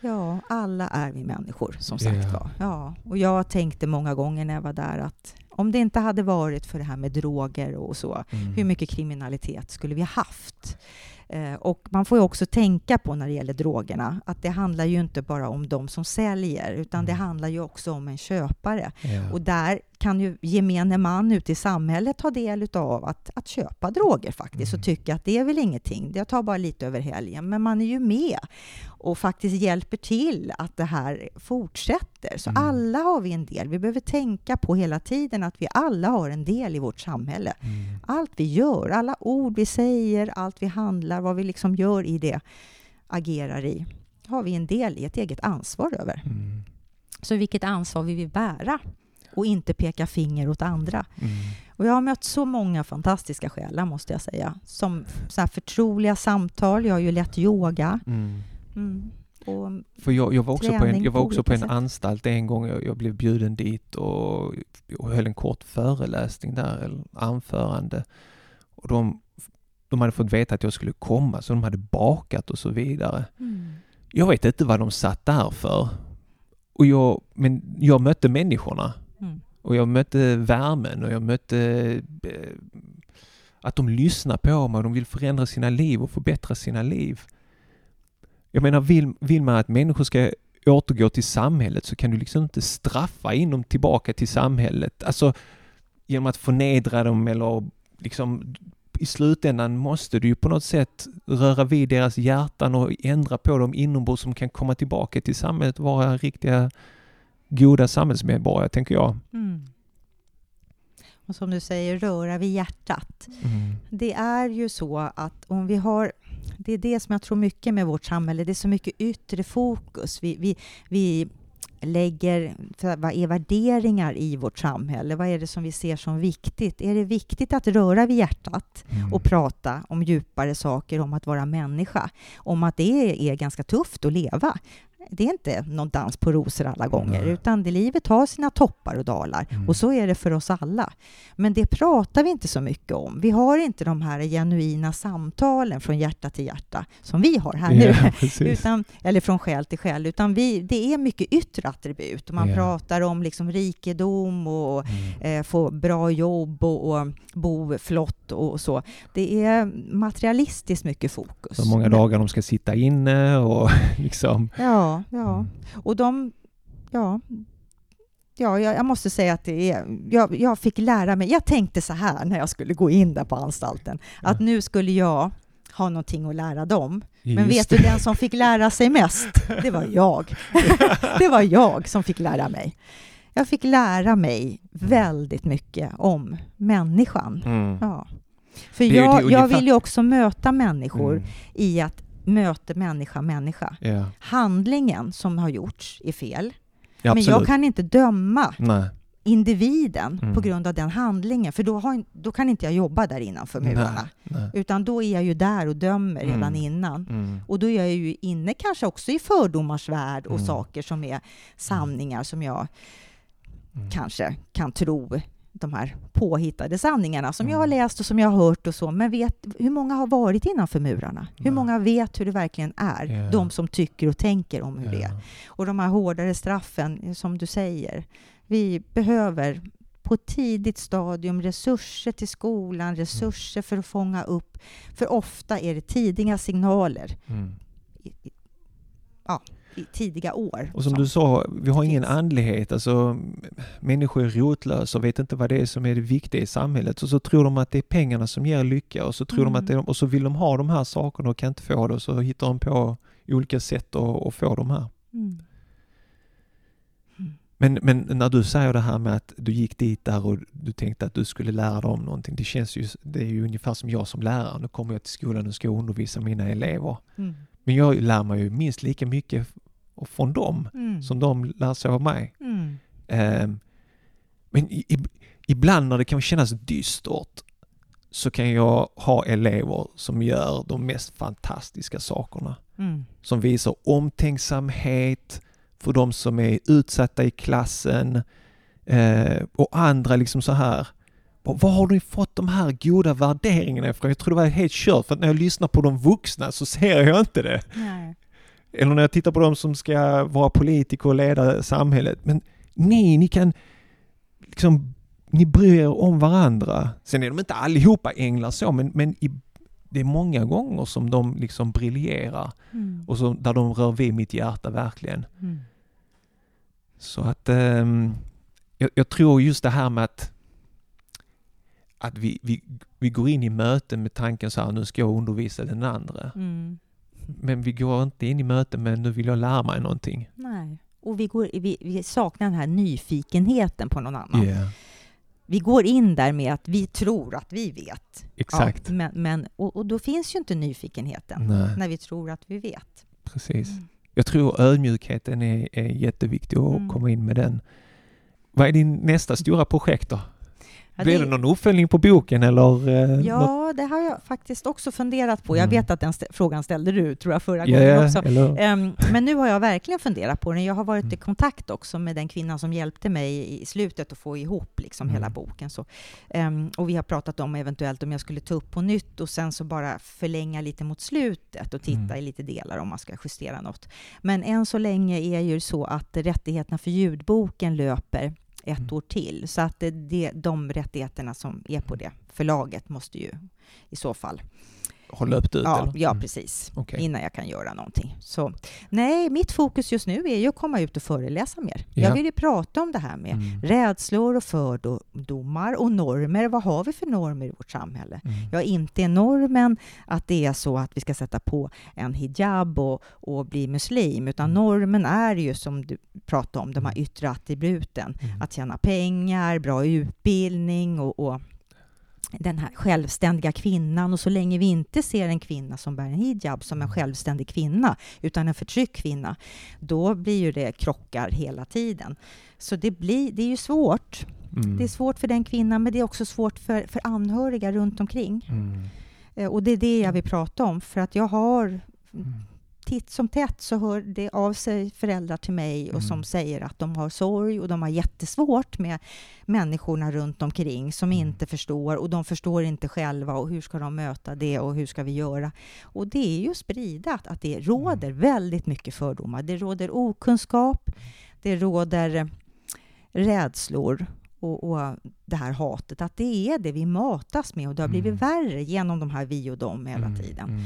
Ja, alla är vi människor, som sagt var. Ja, och jag tänkte många gånger när jag var där att om det inte hade varit för det här med droger och så, Mm. hur mycket kriminalitet skulle vi ha haft? Eh, och man får ju också tänka på när det gäller drogerna att det handlar ju inte bara om de som säljer, utan det Mm. handlar ju också om en köpare. Ja. Och där kan ju gemene man ute i samhället ta del av att, att köpa droger faktiskt Mm. och tycka att det är väl ingenting, jag tar bara lite över helgen. Men man är ju med och faktiskt hjälper till att det här fortsätter. Så Mm. alla har vi en del. Vi behöver tänka på hela tiden att vi alla har en del i vårt samhälle. Mm. Allt vi gör, alla ord vi säger, allt vi handlar, vad vi liksom gör i det, agerar i, har vi en del i, ett eget ansvar över. Mm. Så vilket ansvar vill vi bära? Och inte peka finger åt andra. Mm. Och jag har mött så många fantastiska själar, måste jag säga. Som så här förtroliga samtal. Jag har ju lett yoga. Mm. Mm. För jag, jag var också på en, jag var också på en sätt. anstalt en gång. Jag, jag blev bjuden dit och, och höll en kort föreläsning där, eller anförande. Och de, de hade fått veta att jag skulle komma, så de hade bakat och så vidare. mm. Jag vet inte vad de satt där för. Och jag, men jag mötte människorna. Mm. Och jag mötte värmen och jag mötte eh, att de lyssnar på mig och de vill förändra sina liv och förbättra sina liv. Jag menar, vill, vill man att människor ska återgå till samhället så kan du liksom inte straffa in dem tillbaka till samhället. Alltså genom att förnedra dem eller liksom i slutändan måste du ju på något sätt röra vid deras hjärtan och ändra på dem inombords som kan komma tillbaka till samhället och vara riktiga goda samhällsmedborgare, tänker jag. Mm. Och som du säger, röra vid hjärtat. Mm. Det är ju så att om vi har... Det är det som jag tror mycket med vårt samhälle. Det är så mycket yttre fokus. Vi, vi, vi lägger... Vad är värderingar i vårt samhälle? Vad är det som vi ser som viktigt? Är det viktigt att röra vid hjärtat Mm. och prata om djupare saker, om att vara människa? Om att det är ganska tufft att leva? Det är inte någon dans på rosor alla gånger, Nej. utan det livet har sina toppar och dalar. Mm. Och så är det för oss alla. Men det pratar vi inte så mycket om. Vi har inte de här genuina samtalen från hjärta till hjärta som vi har här nu. Ja, precis. Utan, eller från själ till själ, utan vi, det är mycket yttre attribut. Och man Ja. pratar om liksom rikedom och Mm. eh, få bra jobb och, och bo flott och så. Det är materialistiskt mycket fokus. Så många dagar de ska sitta inne och liksom... Ja, ja. Och de... Ja, ja jag, måste säga att det är... Jag, jag fick lära mig... Jag tänkte så här när jag skulle gå in där på anstalten, att nu skulle jag ha någonting att lära dem. Men Just vet du, det. den som fick lära sig mest, det var jag. det var jag som fick lära mig. Jag fick lära mig väldigt mycket om människan. Mm. Ja. För Det det jag, jag vill ju också möta människor Mm. i att möta människa människa. Ja. Handlingen som har gjorts är fel, Ja, men jag kan inte döma Nej. individen Mm. på grund av den handlingen, för då, har, då kan inte jag jobba där innanför murarna. Nej. Nej. Utan då är jag ju där och dömer redan Mm. innan. Mm. Och då är jag ju inne kanske också i fördomars värld och Mm. saker som är sanningar som jag Mm. kanske kan tro de här påhittade sanningarna som jag har Mm. läst och som jag har hört och så. Men vet, hur många har varit innanför murarna? Hur Nej. många vet hur det verkligen är? Ja. De som tycker och tänker om hur det Ja. är. Och de här hårdare straffen, som du säger. Vi behöver på ett tidigt stadium resurser till skolan, resurser för att fånga upp. För ofta är det tidiga signaler Mm. ja, i tidiga år. Och som du sa, vi har ingen finns. andlighet. Alltså, människor är rotlösa och vet inte vad det är som är det viktiga i samhället. Och så tror de att det är pengarna som ger lycka och så, tror de Mm. att det är, och så vill de ha de här sakerna och kan inte få det och så hittar de på olika sätt att, att få de här. Mm. Men, men när du säger det här med att du gick dit där och du tänkte att du skulle lära dem någonting. Det känns ju, det är ju ungefär som jag som lärare. Nu kommer jag till skolan och ska undervisa mina elever. Mm. Men jag lär mig ju minst lika mycket f- från dem Mm. som de lär sig av mig. Mm. Ehm, men i, i, ibland när det kan kännas dystert så kan jag ha elever som gör de mest fantastiska sakerna. Mm. Som visar omtänksamhet för de som är utsatta i klassen eh, och andra liksom så här. Var har du fått de här goda värderingarna ifrån? Jag tror det var helt kört för när jag lyssnar på de vuxna så ser jag inte det. Nej. Eller när jag tittar på de som ska vara politiker och leda samhället. Men ni, ni kan liksom, ni bryr er om varandra. Sen är de inte allihopa änglar så, men, men i, det är många gånger som de liksom briljerar Mm. och så, där de rör vid mitt hjärta verkligen. Mm. Så att ehm, jag, jag tror just det här med att, att vi, vi, vi går in i möten med tanken så här, nu ska jag undervisa den andra. Mm. Men vi går inte in i möten med, nu vill jag lära mig någonting. Nej. Och vi, går, vi, vi saknar den här nyfikenheten på någon annan. Yeah. Vi går in där med att vi tror att vi vet. Exakt. Ja, men, men, och, och då finns ju inte nyfikenheten Nej, när vi tror att vi vet. precis. Mm. Jag tror ödmjukheten är, är jätteviktig att Mm. komma in med den. Vad är din nästa stora projekt då? Ja, Blir det någon uppföljning på boken eller? eh, något? Ja, det har jag faktiskt också funderat på. Jag Mm. vet att den stä- frågan ställde du, tror jag, förra Ja, gången också. eller? Ehm, men nu har jag verkligen funderat på den. Jag har varit i Mm. kontakt också med den kvinnan som hjälpte mig i slutet att få ihop liksom Mm. hela boken. Så, ehm, och vi har pratat om eventuellt om jag skulle ta upp på nytt och sen så bara förlänga lite mot slutet och titta Mm. i lite delar om man ska justera något. Men än så länge är ju så att rättigheterna för ljudboken löper ett Mm. år till. Så att det, det, de rättigheterna som är på det förlaget måste ju i så fall Har löpt ut Ja, eller? ja Mm. precis. Okej. Innan jag kan göra någonting. Så, nej, mitt fokus just nu är ju att komma ut och föreläsa mer. Ja. Jag vill ju prata om det här med Mm. rädslor och fördomar och normer. Vad har vi för normer i vårt samhälle? Mm. Ja, inte är normen att det är så att vi ska sätta på en hijab och, och bli muslim, utan Mm. normen är ju som du pratade om, de här Mm. yttre attributen. Mm. Att tjäna pengar, bra utbildning och, och den här självständiga kvinnan. Och så länge vi inte ser en kvinna som bär en hijab som en Mm. självständig kvinna, utan en förtryckt kvinna, då blir ju det krockar hela tiden. Så det, blir, det är ju svårt. Mm. Det är svårt för den kvinnan, men det är också svårt för, för anhöriga runt omkring. Mm. Eh, Och det är det jag vill prata om, för att jag har Mm. Titt som tätt så hör det av sig föräldrar till mig och som Mm. säger att de har sorg och de har jättesvårt med människorna runt omkring som Mm. inte förstår och de förstår inte själva och hur ska de möta det och hur ska vi göra? Och det är ju spridat att det råder Mm. väldigt mycket fördomar. Det råder okunskap, det råder eh, rädslor och, och det här hatet, att det är det vi matas med och det har blivit Mm. värre genom de här vi och dem hela Mm, tiden.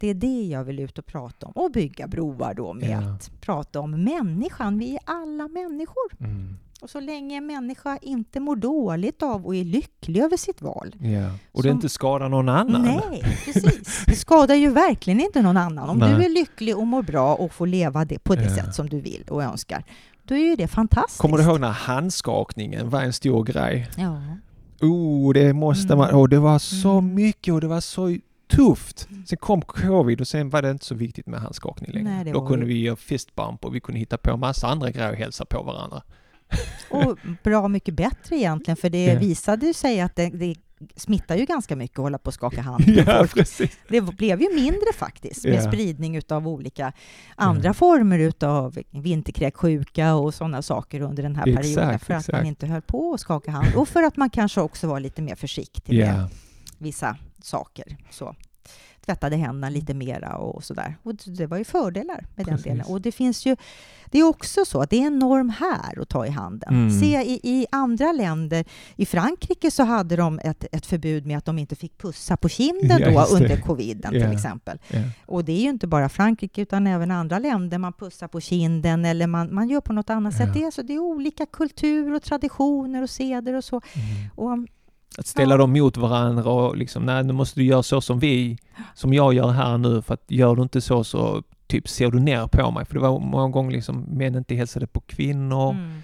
Det är det jag vill ut och prata om och bygga broar då med Ja. att prata om människan. Vi är alla människor. Mm. Och så länge en människa inte mår dåligt av och är lycklig över sitt val. Ja. Och det Som- inte skadar någon annan. Nej, precis. Det skadar ju verkligen inte någon annan. Om Nej. du är lycklig och mår bra och får leva det på det Ja. sätt som du vill och önskar, då är ju det fantastiskt. Kommer du ihåg när handskakningen var en stor grej? Ja. Oh, det måste Mm. man... Och det var så Mm. mycket och det var så tufft. Sen kom covid och sen var det inte så viktigt med handskakning längre. Nej, Då kunde vi göra fist bump och vi kunde hitta på massa andra grejer och hälsa på varandra. Och bra mycket bättre egentligen, för det visade ju sig att det, det smittar ju ganska mycket att hålla på och skaka hand med Ja. Det blev ju mindre faktiskt med Ja. spridning utav olika andra Ja. former utav vinterkräksjuka och sådana saker under den här Exakt, perioden för att man exakt. inte höll på att skaka hand och för att man kanske också var lite mer försiktig med Ja. vissa saker. Så tvättade händerna lite mera och sådär. Och det var ju fördelar med Precis. den delen. Och det finns ju, det är också så att det är en norm här att ta i handen. Mm. Se i, i andra länder, i Frankrike så hade de ett, ett förbud med att de inte fick pussa på kinden Ja, då under coviden Ja. till exempel. Ja. Och det är ju inte bara Frankrike utan även andra länder. Man pussar på kinden eller man, man gör på något annat Ja. sätt. Det är, så, det är olika kultur och traditioner och seder och så. Mm. Och, Att ställa Ja. dem mot varandra och liksom, nej nu måste du göra så som vi, som jag gör här nu för att gör du inte så så typ ser du ner på mig. För det var många gånger liksom män inte hälsade på kvinnor. mm.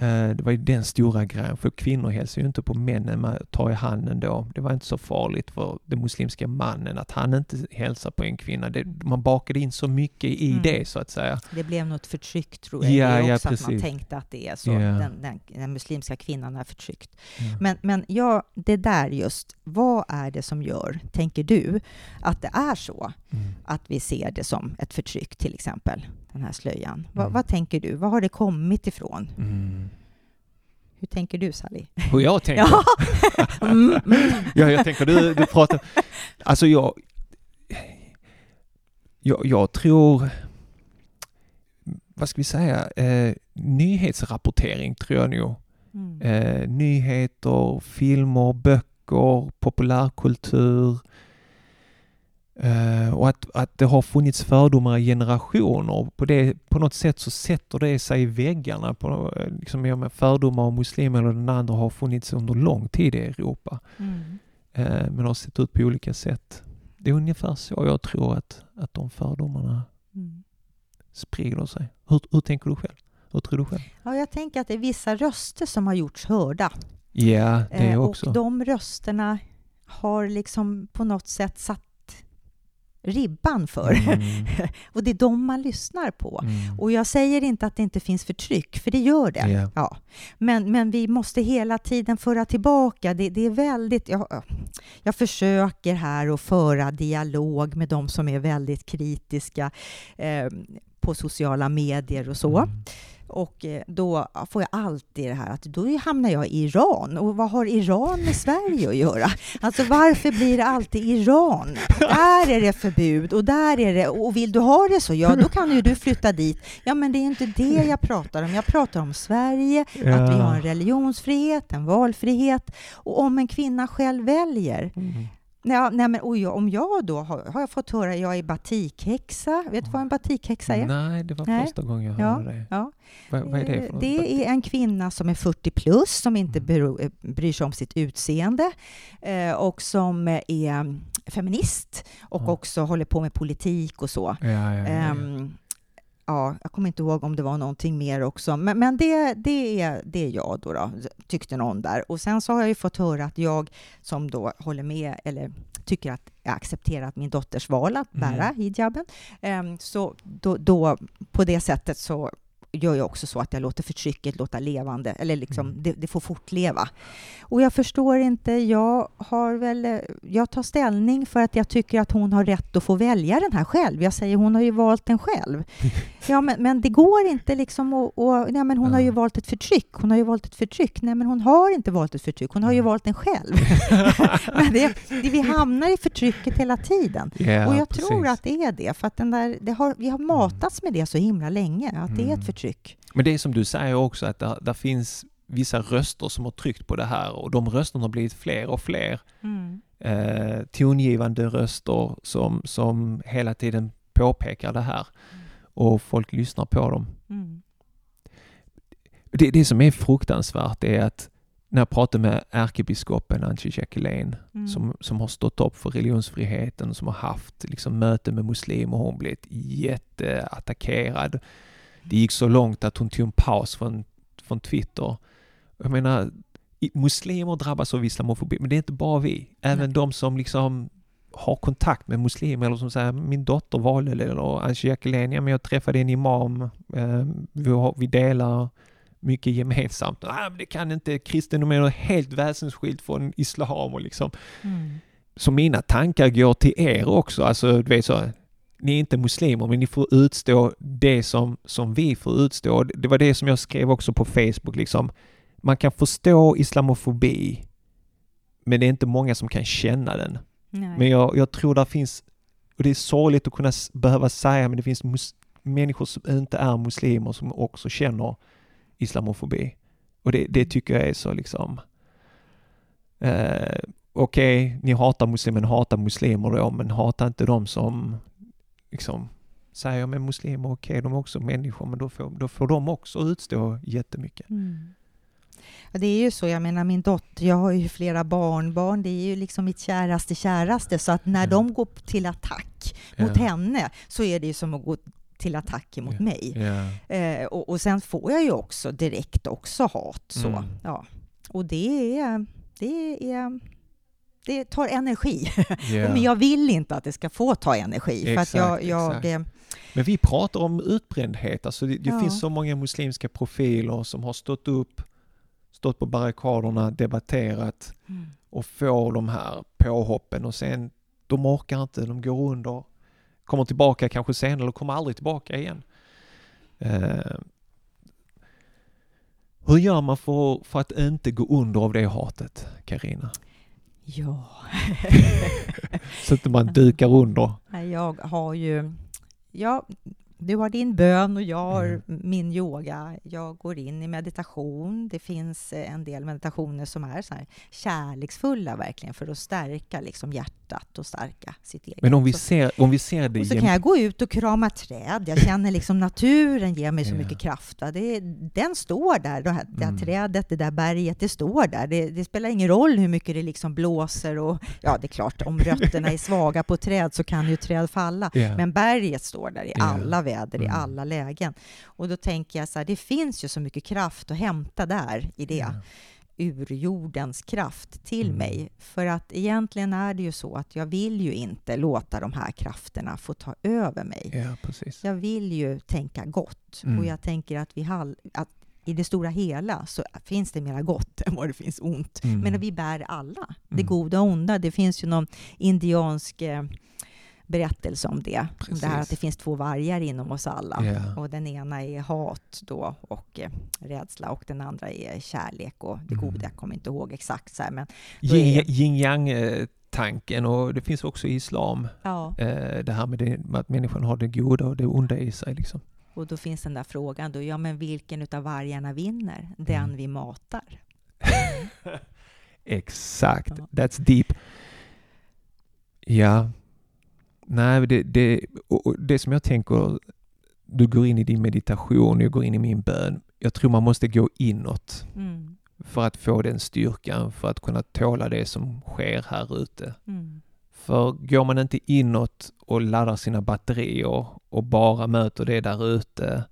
Eh, Det var ju den stora grejen, för kvinnor hälsar ju inte på männen man tar i handen då. Det var inte så farligt för den muslimska mannen att han inte hälsar på en kvinna. Det, man bakade in så mycket i Mm. det så att säga. Det blev något förtryck tror jag. Ja, det är ja, också att man tänkte att det är så. Ja. Den, den, den muslimska kvinnan är förtryckt. Ja. Men, men ja, det där just, vad är det som gör, tänker du, att det är så? Mm. Att vi ser det som ett förtryck, till exempel, den här slöjan. Va, Mm. Vad tänker du? Var har det kommit ifrån? Mm. Hur tänker du, Sally? Hur jag tänker? Ja. Mm, mm. Ja, jag tänker du, du pratar... Alltså jag, jag... Jag tror... Vad ska vi säga? Eh, nyhetsrapportering tror jag nog. Mm. Eh, nyheter, filmer, böcker, populärkultur. Eh, och att, att det har funnits fördomar i generationer. På, det, på något sätt så sätter det sig i väggarna. På, eh, liksom, med fördomar om muslimer eller den andra har funnits under lång tid i Europa. Mm. Eh, men har sett ut på olika sätt. Det är ungefär så jag tror att, att de fördomarna Mm. sprider sig. Hur, hur tänker du själv? Hur tror du själv? Ja, jag tänker att det är vissa röster som har gjorts hörda. Ja, det Eh, också. Och de rösterna har liksom på något sätt satt ribban för. Mm, och det är de man lyssnar på. mm. Och jag säger inte att det inte finns förtryck, för det gör det. Ja. Ja. Men, men vi måste hela tiden föra tillbaka. Det, det är väldigt... Jag, jag försöker här att föra dialog med de som är väldigt kritiska eh, på sociala medier och så. Mm. Och eh, då får jag alltid det här att då hamnar jag i Iran. Och vad har Iran med Sverige att göra? Alltså varför blir det alltid Iran? Där är det förbud och där är det... Och vill du ha det så, ja då kan ju du flytta dit. Ja men det är inte det jag pratar om. Jag pratar om Sverige, att vi har en religionsfrihet, en valfrihet och om en kvinna själv väljer. Mm. Ja, nej men, och jag, om jag då har, har jag fått höra jag är batikhäxa. Vet du vad en batikhäxa är? Nej, det var Nej. första gången jag Ja, hörde det. ja. Vad, vad är det för något? Det är en kvinna som är 40 plus, som inte Mm. bero, eh, bryr sig om sitt utseende eh, och som är feminist och Ja. också håller på med politik och så. Ja, ja, ja, ja. Ja, jag kommer inte ihåg om det var någonting mer också, men, men det, det, är, det är jag då, då, tyckte någon där. Och sen så har jag ju fått höra att jag som då håller med, eller tycker att jag accepterat min dotters val att Mm. bära hijaben, ehm, så då, då på det sättet så gör jag också så att jag låter förtrycket låta levande, eller liksom Mm. det, det får fortleva. Och jag förstår inte, jag har väl, eh, jag tar ställning för att jag tycker att hon har rätt att få välja den här själv. Jag säger hon har ju valt den själv. Ja, men, men det går inte liksom att, att nej, men hon har ju Ja. valt ett förtryck. Hon har ju valt ett förtryck. Nej, men hon har inte valt ett förtryck. Hon har ju Mm. valt den själv. men det, det, vi hamnar i förtrycket hela tiden. Ja, och jag precis. tror att det är det, för att den där, det har, vi har matats med det så himla länge, att det är Mm. ett förtryck. Men det är som du säger också att där, där finns vissa röster som har tryckt på det här och de rösterna har blivit fler och fler. Eh, tongivande röster som, som hela tiden påpekar det här och folk lyssnar på dem. Mm. Det, det som är fruktansvärt är att när jag pratar med ärkebiskopen Antje Jacqueline Mm. som, som har stått upp för religionsfriheten, som har haft liksom, möten med muslimer och hon blivit jätteattackerad. Det gick så långt att hon tog en paus från, från Twitter. Jag menar, muslimer drabbas av islamofobi, men det är inte bara vi. Även Nej. de som liksom har kontakt med muslimer eller som säger min dotter valde eller Antje Jacqueline, ja men jag träffade en imam, eh, vi, har, vi delar mycket gemensamt. Ah, men det kan inte, kristendomen är helt väsensskilt från islam och liksom. Mm. Så mina tankar går till er också, alltså du vet så, ni är inte muslimer men ni får utstå det som, som vi får utstå. Det var det som jag skrev också på Facebook liksom. Man kan förstå islamofobi men det är inte många som kan känna den. Nej. Men jag, jag tror där finns, och det är sorgligt att kunna behöva säga, men det finns mus, människor som inte är muslimer som också känner islamofobi. Och det, det tycker jag är så liksom, eh, okej, ni hatar muslimer, hatar muslimer då, men hata inte de som liksom säger, men muslimer, okej, de är också människor, men då får, då får de också utstå jättemycket. Mm. Ja, det är ju så, jag menar min dotter, jag har ju flera barnbarn, det är ju liksom mitt käraste käraste, så att när Ja. de går till attack mot Ja. henne så är det ju som att gå till attack mot Ja. mig. Ja. Eh, och, och sen får jag ju också direkt också hat. Så. Mm. Ja. Och det är, det är det tar energi. Ja. Men jag vill inte att det ska få ta energi. för att jag, Exakt, jag, exakt. eh, Men vi pratar om utbrändhet. Alltså det det Ja. finns så många muslimska profiler som har stått upp, stått på barrikaderna, debatterat och får de här påhoppen och sen de orkar inte, de går under, kommer tillbaka kanske sen eller kommer aldrig tillbaka igen. Eh, hur gör man för, för att inte gå under av det hatet, Karina? Ja. Så att man dukar under. Jag har ju... Ja, du har din bön och jag har Mm. min yoga. Jag går in i meditation. Det finns eh, en del meditationer som är så här kärleksfulla verkligen för att stärka liksom hjärtat och stärka sitt eget. Men om vi ser, om vi ser det och så kan jag gå ut och krama träd. Jag känner liksom naturen ger mig så Ja. mycket kraft. Det, den står där, det här, det här Mm. trädet, det där berget, det står där. Det, det spelar ingen roll hur mycket det liksom blåser. Och, ja, det är klart, om rötterna är svaga på träd så kan ju träd falla. Ja. Men berget står där i Ja. alla väder, i Mm. alla lägen. Och då tänker jag så här, det finns ju så mycket kraft att hämta där i det Ja. ur jordens kraft till Mm. mig. För att egentligen är det ju så att jag vill ju inte låta de här krafterna få ta över mig. ja, precis. Jag vill ju tänka gott Mm. och jag tänker att, vi hall, att i det stora hela så finns det mera gott än vad det finns ont. Mm. Men vi bär alla, det Mm. goda och onda. Det finns ju någon indiansk eh, berättelse om det. Om det här Precis. att det finns två vargar inom oss alla. Ja. Och den ena är hat då och eh, rädsla och den andra är kärlek och det Mm. goda. Jag kommer inte ihåg exakt så här, men Yin- är- Yin yang eh, tanken och det finns också i islam ja. eh, det här med, det, med att människan har det goda och det onda i sig liksom. Och då finns den där frågan då, ja men vilken utav vargarna vinner? Den Mm. vi matar. Exakt, Ja. that's deep. Ja, nej det, det, det som jag tänker, du går in i din meditation, jag går in i min bön. Jag tror man måste gå inåt Mm. för att få den styrkan, för att kunna tåla det som sker här ute. Mm. För går man inte inåt och laddar sina batterier och bara möter det där ute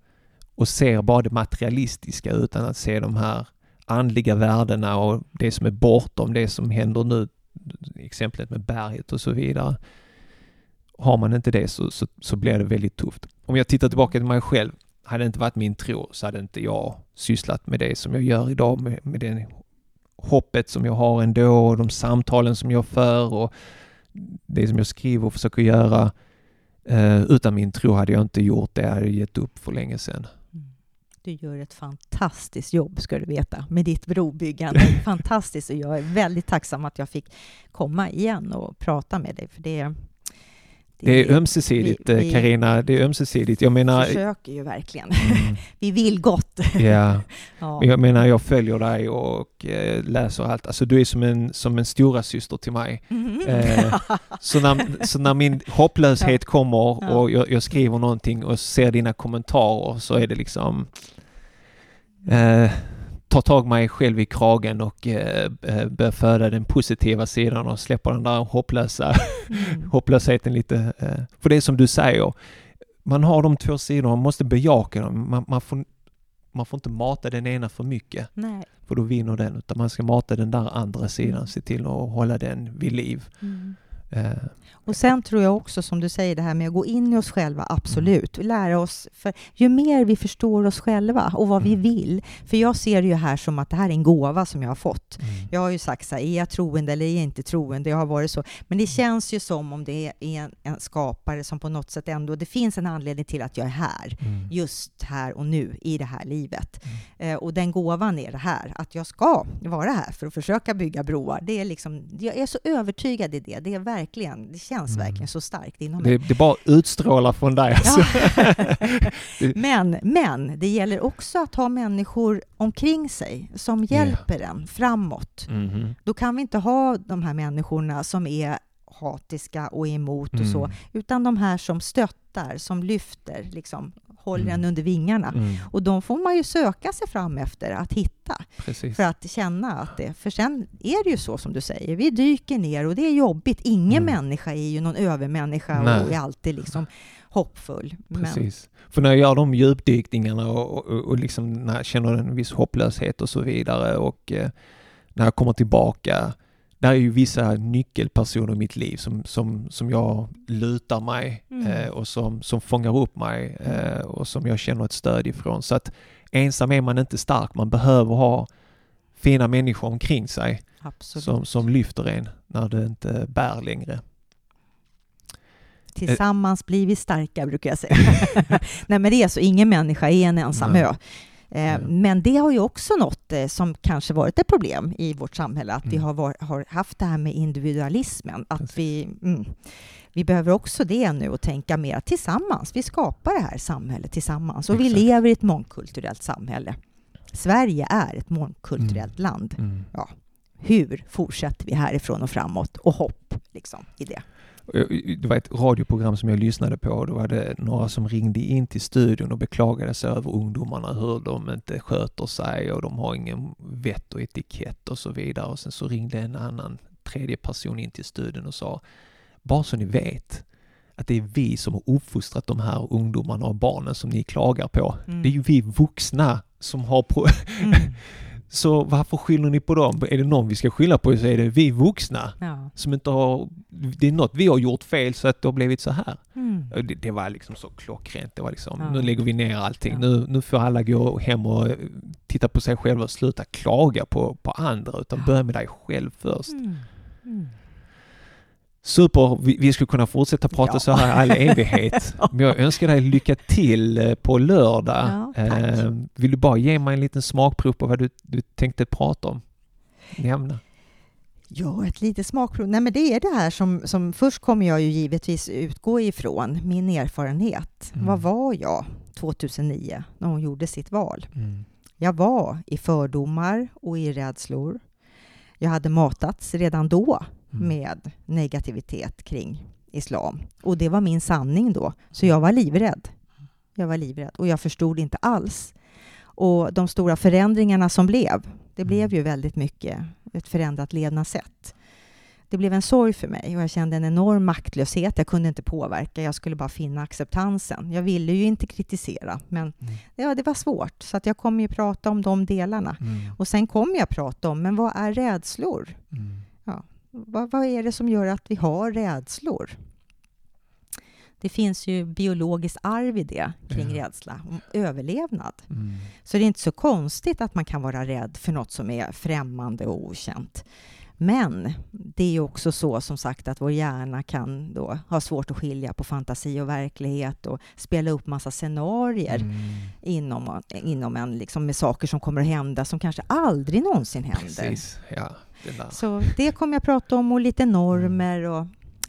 och ser bara det materialistiska utan att se de här andliga värdena och det som är bortom det som händer nu, exemplet med berget och så vidare. Har man inte det så, så, så blir det väldigt tufft. Om jag tittar tillbaka till mig själv, hade det inte varit min tro så hade inte jag sysslat med det som jag gör idag med, med det hoppet som jag har ändå och de samtalen som jag för och det som jag skriver och försöker göra. Eh, utan min tro hade jag inte gjort det, jag hade gett upp för länge sedan. Mm. Du gör ett fantastiskt jobb, ska du veta, med ditt brobyggande. fantastiskt, och jag är väldigt tacksam att jag fick komma igen och prata med dig, för det det är ömsesidigt, Karina. Det är ömsesidigt. Jag menar... Vi försöker ju verkligen. Mm. vi vill gott. ja. ja. Jag menar, jag följer dig och eh, läser allt. Alltså, du är som en, som en stora syster till mig. Mm. Eh, så, när, så när min hopplöshet ja. kommer och jag, jag, skriver någonting och ser dina kommentarer så är det liksom... Eh, tar tag mig själv i kragen och eh, eh, börjar föda den positiva sidan och släpper den där hopplösa mm. hopplösheten lite. Eh. För det är som du säger, man har de två sidorna, man måste bejaka dem. Man, man, får, man får inte mata den ena för mycket. Nej. För då vinner den, utan man ska mata den där andra sidan, mm. se till att hålla den vid liv. Mm. Eh, och sen tror jag också, som du säger, det här med att gå in i oss själva, absolut. Mm. Lära oss, för ju mer vi förstår oss själva och vad vi mm. vill, för jag ser det ju här som att det här är en gåva som jag har fått. Mm. Jag har ju sagt så här, är jag troende eller är jag inte troende? Jag har varit så. Men det mm. känns ju som om det är en, en skapare som på något sätt ändå, det finns en anledning till att jag är här, mm. just här och nu, i det här livet. Mm. Eh, och den gåvan är det här, att jag ska vara här för att försöka bygga broar. Det är liksom, jag är så övertygad i det. Det är verkligen, det känns mm. verkligen så starkt inom mig. Det, det bara utstrålar från dig alltså. Ja. men, men det gäller också att ha människor omkring sig som hjälper yeah. en framåt. Mm. Då kan vi inte ha de här människorna som är hatiska och emot och så, mm. utan de här som stöttar, som lyfter, liksom, håller mm. en under vingarna. Mm. Och de får man ju söka sig fram efter att hitta. Precis. För att känna att det... För sen är det ju så som du säger, vi dyker ner och det är jobbigt. Ingen mm. människa är ju någon övermänniska Nej. och är alltid liksom hoppfull. Precis. Men... För när jag gör de djupdykningarna och, och, och liksom när jag känner en viss hopplöshet och så vidare och eh, när jag kommer tillbaka det är ju vissa nyckelpersoner i mitt liv som, som, som jag lutar mig mm. eh, och som, som fångar upp mig eh, och som jag känner ett stöd ifrån. Så att ensam är man inte stark, man behöver ha fina människor omkring sig som, som lyfter en när det inte bär längre. Tillsammans blir vi starka, brukar jag säga. Nej, men det är så, ingen människa är en ensam Nej. ö. Mm. Men det har ju också något eh, som kanske varit ett problem i vårt samhälle, att mm. vi har, var, har, haft det här med individualismen. Att vi, mm, vi behöver också det nu och tänka mer tillsammans. Vi skapar det här samhället tillsammans och Exakt. vi lever i ett mångkulturellt samhälle. Sverige är ett mångkulturellt mm. land. Mm. Ja. Hur fortsätter vi härifrån och framåt? Och hopp liksom, i det. Det var ett radioprogram som jag lyssnade på och då var det några som ringde in till studion och beklagade sig över ungdomarna, hur de inte sköter sig och de har ingen vett och etikett och så vidare. Och sen så ringde en annan tredje person in till studion och sa, bara så ni vet, att det är vi som har uppfostrat de här ungdomarna och barnen som ni klagar på. Mm. Det är ju vi vuxna som har pro- mm. Så varför skyller ni på dem? Är det någon vi ska skylla på så är det vi vuxna. Ja. Som inte har... Det är något vi har gjort fel så att det har blivit så här. Mm. Det, det, var liksom så klockrent. Det var liksom, ja. nu lägger vi ner allting. Ja. Nu, nu får alla gå hem och titta på sig själva och sluta klaga på, på andra utan börja med dig själv först. Mm. Mm. Super, vi, vi skulle kunna fortsätta prata ja. så här all evighet. Men jag önskar dig lycka till eh, på lördag. Ja, eh, vill du bara ge mig en liten smakprov på vad du, du tänkte prata om? Nämna. Ja, ett litet smakprov. Nej, men det är det här som, som först kommer jag ju givetvis utgå ifrån min erfarenhet. Mm. Vad var jag 2009 när hon gjorde sitt val? Mm. Jag var i fördomar och i rädslor. Jag hade matats redan då Mm. med negativitet kring islam. Och det var min sanning då. Så jag var livrädd. Jag var livrädd och jag förstod inte alls. Och de stora förändringarna som blev, det blev mm. ju väldigt mycket ett förändrat levnadssätt. Det blev en sorg för mig och jag kände en enorm maktlöshet. Jag kunde inte påverka, jag skulle bara finna acceptansen. Jag ville ju inte kritisera, men mm. ja, det var svårt. Så att jag kommer ju prata om de delarna. Mm. Och sen kommer jag prata om, men vad är rädslor? Mm. Vad, vad är det som gör att vi har rädslor? Det finns ju biologiskt arv i det kring Ja. rädsla, överlevnad. Mm. Så det är inte så konstigt att man kan vara rädd för något som är främmande och okänt. Men det är ju också så som sagt att vår hjärna kan då ha svårt att skilja på fantasi och verklighet och spela upp massa scenarier Mm. inom, inom en liksom med saker som kommer att hända som kanske aldrig någonsin händer. Precis, ja. Det. Så det kommer jag prata om och lite normer och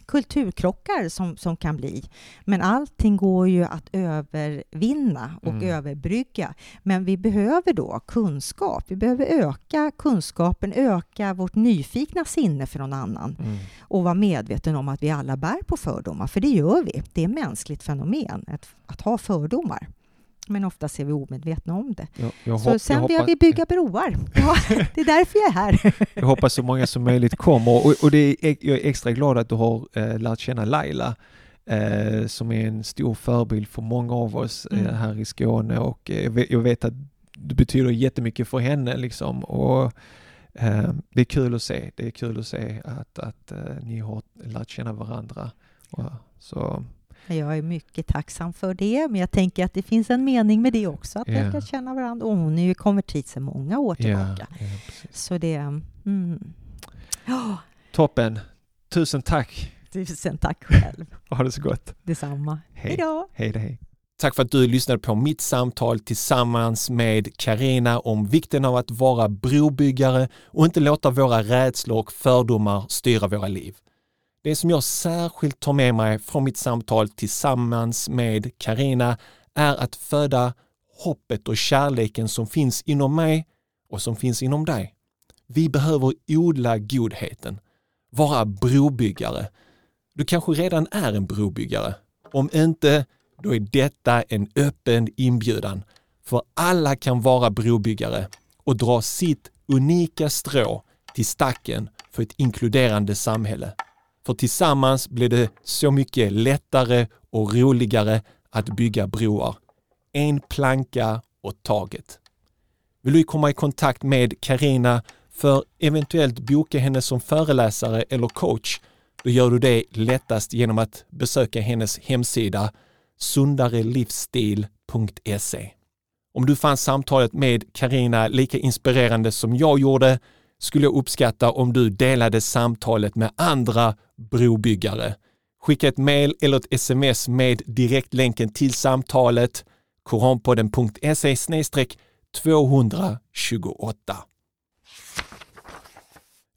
kulturkrockar som, som kan bli. Men allting går ju att övervinna och Mm. överbrygga. Men vi behöver då kunskap. Vi behöver öka kunskapen, öka vårt nyfikna sinne för någon annan Mm. och vara medveten om att vi alla bär på fördomar, för det gör vi. Det är ett mänskligt fenomen att, att ha fördomar. Men ofta är vi omedvetna om det. Jag, jag, Så hopp, sen jag, vill hoppas, vi bygga broar. Ja, det är därför jag är här. jag hoppas så många som möjligt kommer och, och det är, jag är extra glad att du har eh, lärt känna Laila eh, som är en stor förebild för många av oss eh, Mm. här i Skåne och eh, jag, vet, jag vet att du betyder jättemycket för henne liksom och eh, det är kul att se. Det är kul att se att, att eh, ni har lärt känna varandra. Och, så Jag är mycket tacksam för det, men jag tänker att det finns en mening med det också, att Ja. vi ska känna varandra. Och hon är ju konvertit sedan många år tillbaka. ja, precis. Så det... Mm. Ja, Toppen. Tusen tack. tusen tack själv. Ha det så gott. Detsamma. Hej. Då! Hej hej. Tack för att du lyssnade på mitt samtal tillsammans med Karina om vikten av att vara brobyggare och inte låta våra rädslor och fördomar styra våra liv. Det som jag särskilt tar med mig från mitt samtal tillsammans med Karina är att föda hoppet och kärleken som finns inom mig och som finns inom dig. Vi behöver odla godheten, vara brobyggare. Du kanske redan är en brobyggare. Om inte, då är detta en öppen inbjudan. För alla kan vara brobyggare och dra sitt unika strå till stacken för ett inkluderande samhälle. För tillsammans blir det så mycket lättare och roligare att bygga broar. En planka åt taget. Vill du komma i kontakt med Karina för eventuellt boka henne som föreläsare eller coach, då gör du det lättast genom att besöka hennes hemsida sundarelivsstil.se. Om du fann samtalet med Karina lika inspirerande som jag gjorde skulle jag uppskatta om du delade samtalet med andra brobyggare. Skicka ett mejl eller ett sms med direktlänken till samtalet koranpodden.se 228.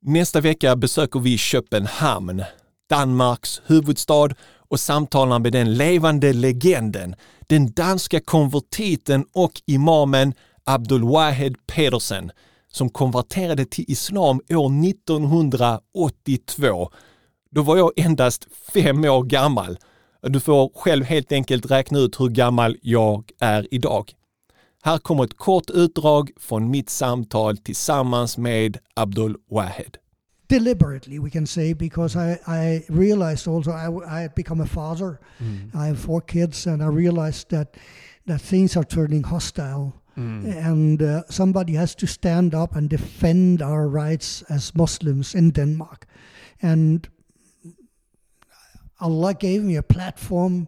Nästa vecka besöker vi Köpenhamn, Danmarks huvudstad och samtalar med den levande legenden, den danska konvertiten och imamen Abdulwahed Pedersen som konverterade till islam år 1982. Då var jag endast fem år gammal. Du får själv helt enkelt räkna ut hur gammal jag är idag. Här kommer ett kort utdrag från mitt samtal tillsammans med Abdul Wahed. deliberately we can say because I, I realized also I, I had become a father i have four kids and i realized that that things are turning hostile and uh, somebody has to stand up and defend our rights as muslims in denmark. And allah gave me a platform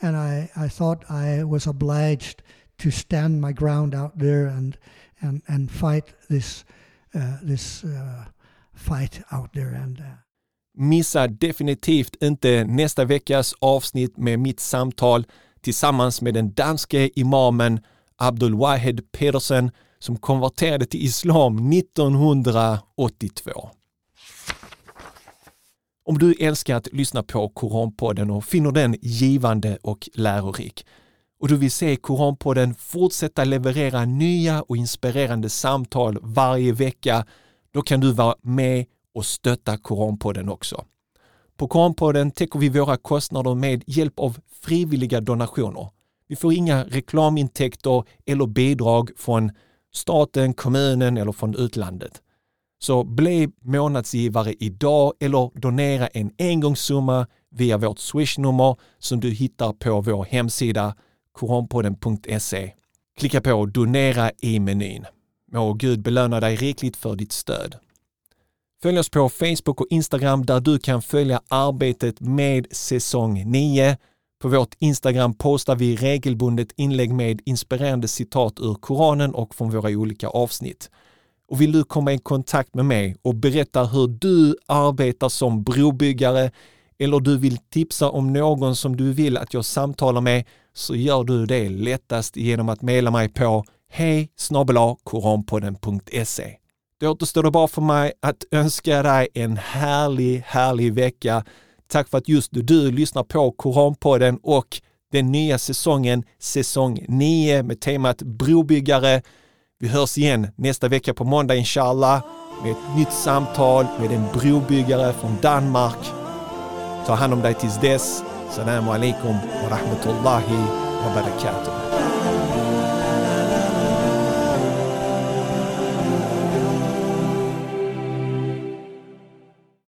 and i, I thought i was obliged to stand my ground out there and and, and fight this uh, this uh, fight out there. And uh, Missa definitivt inte nästa veckas avsnitt med mitt samtal tillsammans med den danske imamen Abdul Wahed Pedersen som konverterade till islam 1982. Om du älskar att lyssna på Koranpodden och finner den givande och lärorik och du vill se Koranpodden fortsätta leverera nya och inspirerande samtal varje vecka, då kan du vara med och stötta Koranpodden också. På Koranpodden täcker vi våra kostnader med hjälp av frivilliga donationer. Vi får inga reklamintäkter eller bidrag från staten, kommunen eller från utlandet. Så bli månadsgivare idag eller donera en engångssumma via vårt swishnummer som du hittar på vår hemsida koranpodden.se. Klicka på donera i menyn. Må Gud belöna dig rikligt för ditt stöd. Följ oss på Facebook och Instagram där du kan följa arbetet med säsong 9. På vårt Instagram postar vi regelbundet inlägg med inspirerande citat ur Koranen och från våra olika avsnitt. Och vill du komma i kontakt med mig och berätta hur du arbetar som brobyggare eller du vill tipsa om någon som du vill att jag samtalar med så gör du det lättast genom att mejla mig på hej koranpodden.se. Då återstår det bara för mig att önska dig en härlig, härlig vecka. Tack för att just du lyssnar på Koranpodden och den nya säsongen, säsong 9 med temat brobyggare. Vi hörs igen nästa vecka på måndag inshallah med ett nytt samtal med en brobyggare från Danmark. Ta hand om dig tills dess. Salam alaikum wa rahmatullahi wa barakatuh.